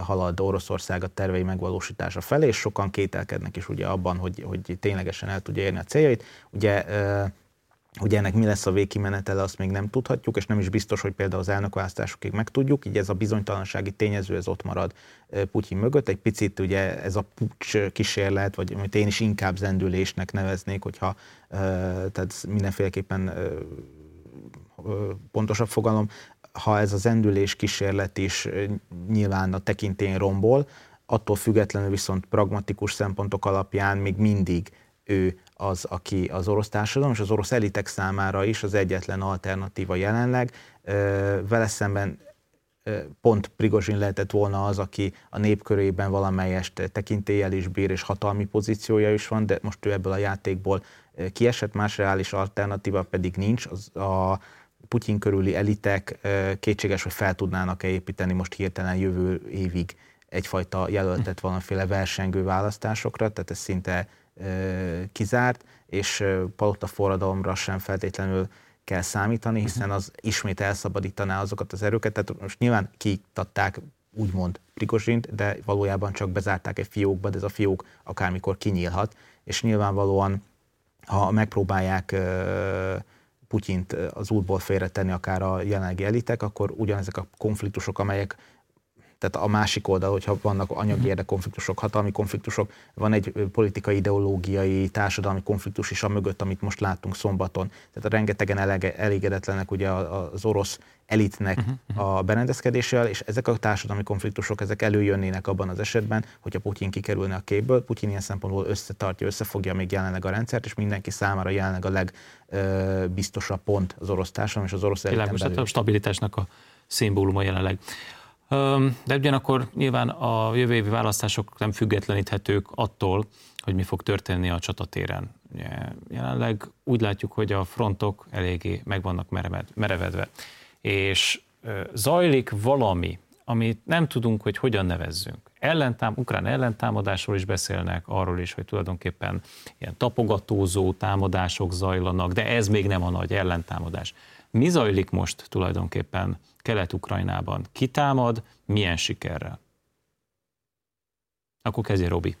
halad Oroszország a tervei megvalósítása felé, és sokan kételkednek is ugye abban, hogy, hogy ténylegesen el tudja érni a céljait. Ugye Ugye ennek mi lesz a végkimenetele, azt még nem tudhatjuk, és nem is biztos, hogy például az elnökválasztásokig megtudjuk, így ez a bizonytalansági tényező, ez ott marad Putyin mögött. Egy picit ugye ez a pucs kísérlet, vagy amit én is inkább zendülésnek neveznék, hogyha tehát mindenféleképpen pontosabb fogalom, ha ez a zendülés kísérlet is nyilván a tekintén rombol, attól függetlenül viszont pragmatikus szempontok alapján még mindig ő az, aki az orosz társadalom és az orosz elitek számára is az egyetlen alternatíva jelenleg. Vele szemben pont Prigozsin lehetett volna az, aki a népkörében valamelyest tekintéllyel is bír, és hatalmi pozíciója is van, de most ő ebből a játékból kiesett, más reális alternatíva pedig nincs. Az a Putyin körüli elitek kétséges, hogy fel tudnának-e építeni most hirtelen jövő évig egyfajta jelöltet valamiféle versengő választásokra, tehát ez szinte kizárt, és palota forradalomra sem feltétlenül kell számítani, hiszen az ismét elszabadítaná azokat az erőket. Tehát most nyilván kiiktatták úgymond Prigozsint, de valójában csak bezárták egy fiókba, de ez a fiók akármikor kinyílhat, és nyilvánvalóan, ha megpróbálják Putyint az útból félretenni akár a jelenlegi elitek, akkor ugyanezek a konfliktusok, amelyek tehát a másik oldal, hogyha vannak anyagi mhm. érdekkonfliktusok, hatalmi konfliktusok, van egy politikai, ideológiai, társadalmi konfliktus is a mögött, amit most láttunk szombaton. Tehát rengetegen elege, elégedetlenek ugye az orosz elitnek uh-huh. a berendezkedéssel, és ezek a társadalmi konfliktusok, ezek előjönnének abban az esetben, hogyha Putyin kikerülne a képből. Putyin ilyen szempontból összetartja, összefogja még jelenleg a rendszert, és mindenki számára jelenleg a legbiztosabb pont az orosz társadalom és az orosz eliten belül. a stabilitásnak a szimbóluma jelenleg. De ugyanakkor nyilván a jövő évi választások nem függetleníthetők attól, hogy mi fog történni a csatatéren. Jelenleg úgy látjuk, hogy a frontok eléggé meg vannak merevedve, és zajlik valami, amit nem tudunk, hogy hogyan nevezzünk. Ellentám, ukrán ellentámadásról is beszélnek, arról is, hogy tulajdonképpen ilyen tapogatózó támadások zajlanak, de ez még nem a nagy ellentámadás. Mi zajlik most tulajdonképpen Kelet-Ukrajnában? Ki támad, milyen sikerrel? Akkor kezdje Robi.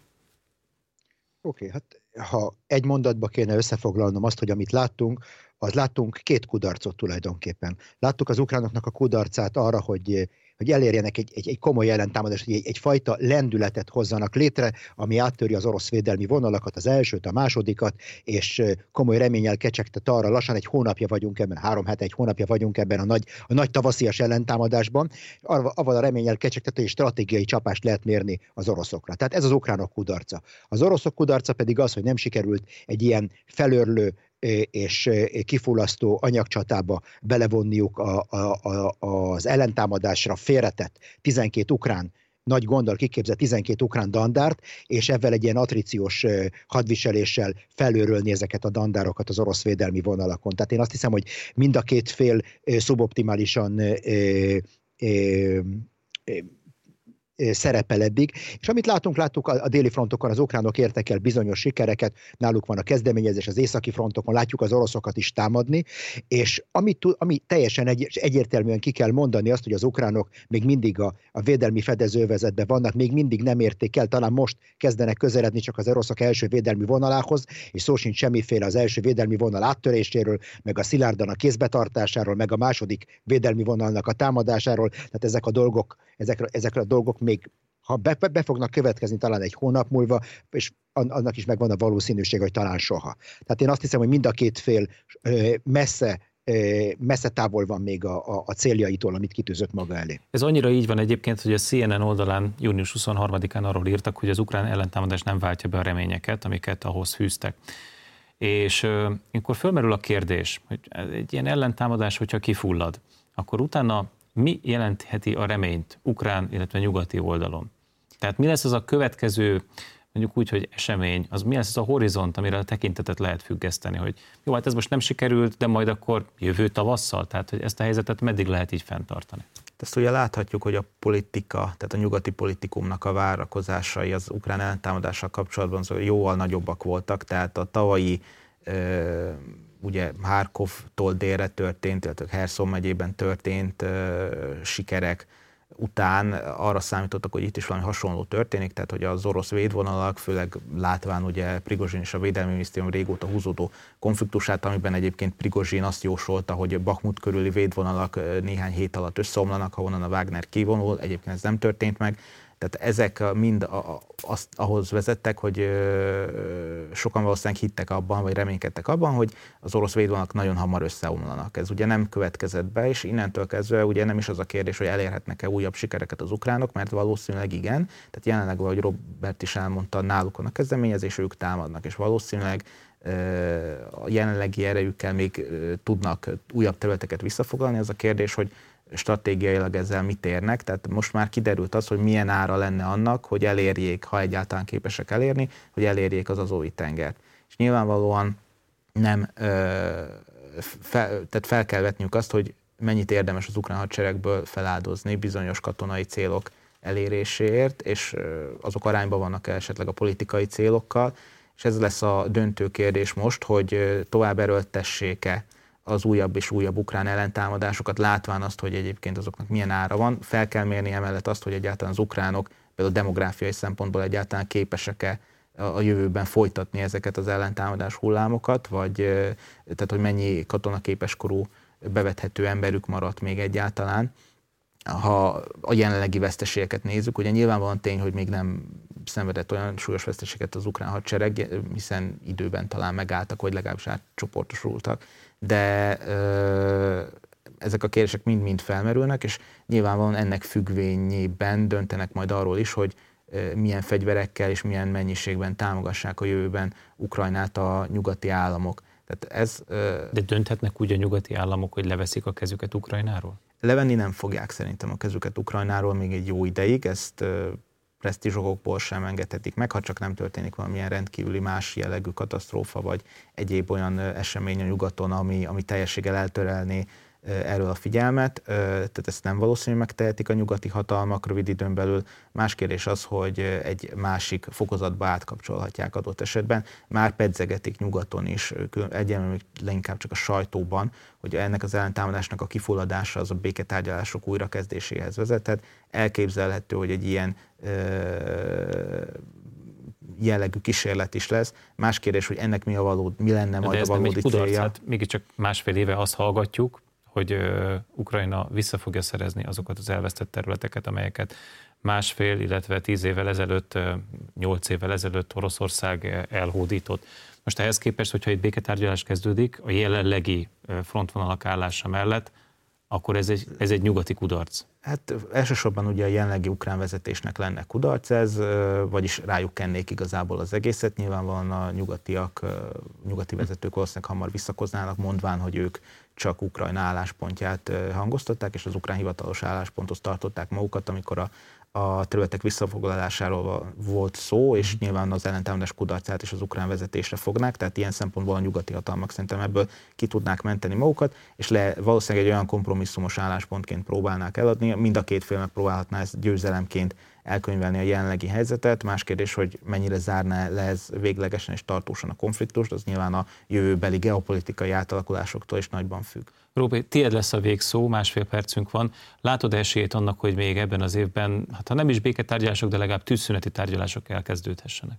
Oké, okay, hát ha egy mondatba kéne összefoglalnom azt, hogy amit láttunk, az láttunk két kudarcot tulajdonképpen. Láttuk az ukránoknak a kudarcát arra, hogy hogy elérjenek egy, egy, egy komoly ellentámadást, hogy egy, egyfajta lendületet hozzanak létre, ami áttöri az orosz védelmi vonalakat, az elsőt, a másodikat, és komoly reményel kecsegtet arra, lassan egy hónapja vagyunk ebben, három hete, egy hónapja vagyunk ebben a nagy, a nagy tavaszias ellentámadásban, avval a reményel kecsegtet, hogy stratégiai csapást lehet mérni az oroszokra. Tehát ez az ukránok kudarca. Az oroszok kudarca pedig az, hogy nem sikerült egy ilyen felörlő és kifullasztó anyagcsatába belevonniuk a, a, a, az ellentámadásra félretett 12 ukrán nagy gonddal kiképzett 12 ukrán dandárt, és ezzel egy ilyen atriciós hadviseléssel felőrölni ezeket a dandárokat az orosz védelmi vonalakon. Tehát én azt hiszem, hogy mind a két fél szuboptimálisan szerepel eddig. És amit látunk, láttuk a, déli frontokon, az ukránok értek el bizonyos sikereket, náluk van a kezdeményezés, az északi frontokon látjuk az oroszokat is támadni, és amit, ami teljesen egy, egyértelműen ki kell mondani azt, hogy az ukránok még mindig a, a védelmi fedezővezetben vannak, még mindig nem érték el, talán most kezdenek közeledni csak az oroszok első védelmi vonalához, és szó sincs semmiféle az első védelmi vonal áttöréséről, meg a szilárdan a kézbetartásáról, meg a második védelmi vonalnak a támadásáról, tehát ezek a dolgok, ezekre, ezekre a dolgok még ha be, be fognak következni talán egy hónap múlva, és annak is megvan a valószínűség, hogy talán soha. Tehát én azt hiszem, hogy mind a két fél messze messze távol van még a, a, a céljaitól, amit kitűzött maga elé. Ez annyira így van egyébként, hogy a CNN oldalán június 23-án arról írtak, hogy az ukrán ellentámadás nem váltja be a reményeket, amiket ahhoz fűztek. És akkor fölmerül a kérdés, hogy egy ilyen ellentámadás, hogyha kifullad, akkor utána mi jelentheti a reményt ukrán, illetve nyugati oldalon? Tehát mi lesz az a következő, mondjuk úgy, hogy esemény, az mi lesz az a horizont, amire a tekintetet lehet függeszteni, hogy jó, hát ez most nem sikerült, de majd akkor jövő tavasszal, tehát hogy ezt a helyzetet meddig lehet így fenntartani? Ezt ugye láthatjuk, hogy a politika, tehát a nyugati politikumnak a várakozásai az ukrán ellentámadással kapcsolatban jóval nagyobbak voltak, tehát a tavalyi ugye Harkovtól délre történt, illetve Herson megyében történt sikerek után arra számítottak, hogy itt is valami hasonló történik, tehát hogy az orosz védvonalak, főleg látván ugye Prigozsin és a Védelmi Minisztérium régóta húzódó konfliktusát, amiben egyébként Prigozsin azt jósolta, hogy Bakhmut körüli védvonalak néhány hét alatt összeomlanak, onnan a Wagner kivonul, egyébként ez nem történt meg, tehát ezek mind a, azt, ahhoz vezettek, hogy ö, sokan valószínűleg hittek abban, vagy reménykedtek abban, hogy az orosz védvonalak nagyon hamar összeomlanak. Ez ugye nem következett be, és innentől kezdve ugye nem is az a kérdés, hogy elérhetnek-e újabb sikereket az ukránok, mert valószínűleg igen. Tehát jelenleg, ahogy Robert is elmondta, náluk van a kezdeményezés, ők támadnak, és valószínűleg a jelenlegi erejükkel még tudnak újabb területeket visszafoglalni. Ez a kérdés, hogy stratégiailag ezzel mit érnek, tehát most már kiderült az, hogy milyen ára lenne annak, hogy elérjék, ha egyáltalán képesek elérni, hogy elérjék az azói tengert. És nyilvánvalóan nem, ö, fel, tehát fel kell vetniük azt, hogy mennyit érdemes az ukrán hadseregből feláldozni bizonyos katonai célok eléréséért, és azok arányban vannak esetleg a politikai célokkal, és ez lesz a döntő kérdés most, hogy tovább erőltessék-e az újabb és újabb ukrán ellentámadásokat, látván azt, hogy egyébként azoknak milyen ára van. Fel kell mérni emellett azt, hogy egyáltalán az ukránok például demográfiai szempontból egyáltalán képesek-e a jövőben folytatni ezeket az ellentámadás hullámokat, vagy tehát, hogy mennyi katonaképeskorú bevethető emberük maradt még egyáltalán. Ha a jelenlegi veszteségeket nézzük, ugye nyilvánvalóan tény, hogy még nem szenvedett olyan súlyos veszteséget az ukrán hadsereg, hiszen időben talán megálltak, vagy legalábbis átcsoportosultak de ezek a kérdések mind-mind felmerülnek, és nyilvánvalóan ennek függvényében döntenek majd arról is, hogy milyen fegyverekkel és milyen mennyiségben támogassák a jövőben Ukrajnát a nyugati államok. Tehát ez, De dönthetnek úgy a nyugati államok, hogy leveszik a kezüket Ukrajnáról? Levenni nem fogják szerintem a kezüket Ukrajnáról még egy jó ideig, ezt presztízsokokból sem engedhetik meg, ha csak nem történik valamilyen rendkívüli más jellegű katasztrófa, vagy egyéb olyan esemény a nyugaton, ami, ami teljességgel eltörelné erről a figyelmet, tehát ezt nem valószínű megtehetik a nyugati hatalmak rövid időn belül. Más kérdés az, hogy egy másik fokozatba átkapcsolhatják adott esetben. Már pedzegetik nyugaton is, egyenlően leginkább csak a sajtóban, hogy ennek az ellentámadásnak a kifulladása az a béketárgyalások újrakezdéséhez vezethet. Elképzelhető, hogy egy ilyen jellegű kísérlet is lesz. Más kérdés, hogy ennek mi, a való, mi lenne majd ez a valódi nem egy célja. Hát mégiscsak másfél éve azt hallgatjuk, hogy Ukrajna vissza fogja szerezni azokat az elvesztett területeket, amelyeket másfél, illetve tíz évvel ezelőtt, nyolc évvel ezelőtt Oroszország elhódított. Most ehhez képest, hogyha egy béketárgyalás kezdődik, a jelenlegi frontvonalak állása mellett, akkor ez egy, ez egy nyugati kudarc. Hát elsősorban ugye a jelenlegi ukrán vezetésnek lenne kudarc ez, vagyis rájuk kennék igazából az egészet. Nyilvánvalóan a nyugatiak, nyugati vezetők valószínűleg hamar visszakoznának, mondván, hogy ők csak Ukrajna álláspontját hangoztatták, és az ukrán hivatalos állásponthoz tartották magukat, amikor a a területek visszafoglalásáról volt szó, és nyilván az ellentámadás kudarcát is az ukrán vezetésre fognák, tehát ilyen szempontból a nyugati hatalmak szerintem ebből ki tudnák menteni magukat, és le, valószínűleg egy olyan kompromisszumos álláspontként próbálnák eladni, mind a két fél megpróbálhatná ezt győzelemként elkönyvelni a jelenlegi helyzetet. Más kérdés, hogy mennyire zárná le ez véglegesen és tartósan a konfliktust, az nyilván a jövőbeli geopolitikai átalakulásoktól is nagyban függ. Róbi, tiéd lesz a végszó, másfél percünk van. Látod esélyét annak, hogy még ebben az évben, hát ha nem is béketárgyalások, de legalább tűzszüneti tárgyalások elkezdődhessenek?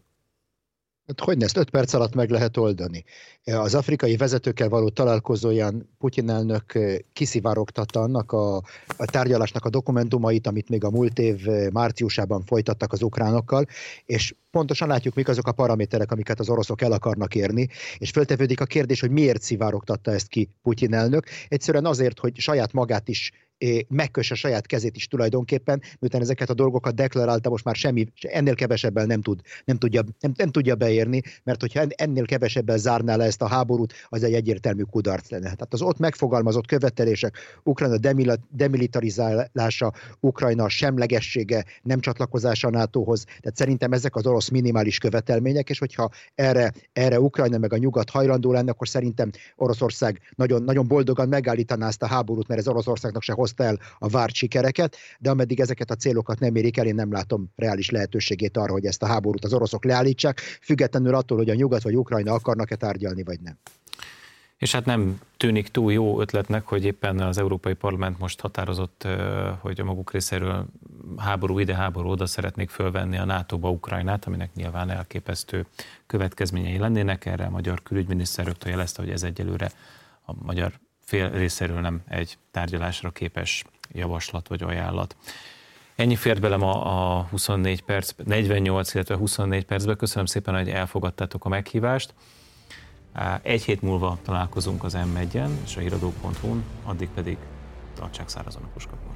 Hát hogy ezt öt perc alatt meg lehet oldani? Az afrikai vezetőkkel való találkozóján Putyin elnök kiszivárogtatta annak a, a tárgyalásnak a dokumentumait, amit még a múlt év márciusában folytattak az ukránokkal, és pontosan látjuk, mik azok a paraméterek, amiket az oroszok el akarnak érni, és föltevődik a kérdés, hogy miért szivárogtatta ezt ki Putyin elnök. Egyszerűen azért, hogy saját magát is megkösse saját kezét is tulajdonképpen, miután ezeket a dolgokat deklarálta, most már semmi, ennél kevesebben nem, tud, nem, tudja, nem, nem tudja beérni, mert hogyha ennél kevesebben zárná le ezt a háborút, az egy egyértelmű kudarc lenne. Tehát az ott megfogalmazott követelések, Ukrajna demilitarizálása, Ukrajna semlegessége, nem csatlakozása NATO-hoz, tehát szerintem ezek az orosz minimális követelmények, és hogyha erre, erre Ukrajna meg a nyugat hajlandó lenne, akkor szerintem Oroszország nagyon, nagyon boldogan megállítaná ezt a háborút, mert ez Oroszországnak se hozta el a várt sikereket, de ameddig ezeket a célokat nem érik el, én nem látom reális lehetőségét arra, hogy ezt a háborút az oroszok leállítsák, függetlenül attól, hogy a nyugat vagy Ukrajna akarnak-e tárgyalni, vagy nem. És hát nem tűnik túl jó ötletnek, hogy éppen az Európai Parlament most határozott, hogy a maguk részéről háború ide, háború oda szeretnék fölvenni a NATO-ba Ukrajnát, aminek nyilván elképesztő következményei lennének. Erre a magyar külügyminiszter rögtön jelezte, hogy ez egyelőre a magyar fél részéről nem egy tárgyalásra képes javaslat vagy ajánlat. Ennyi fért bele ma a 24 perc, 48, illetve 24 percbe. Köszönöm szépen, hogy elfogadtátok a meghívást. Egy hét múlva találkozunk az M1-en és a híradó.hu-n, addig pedig tartsák szárazon a puskapon.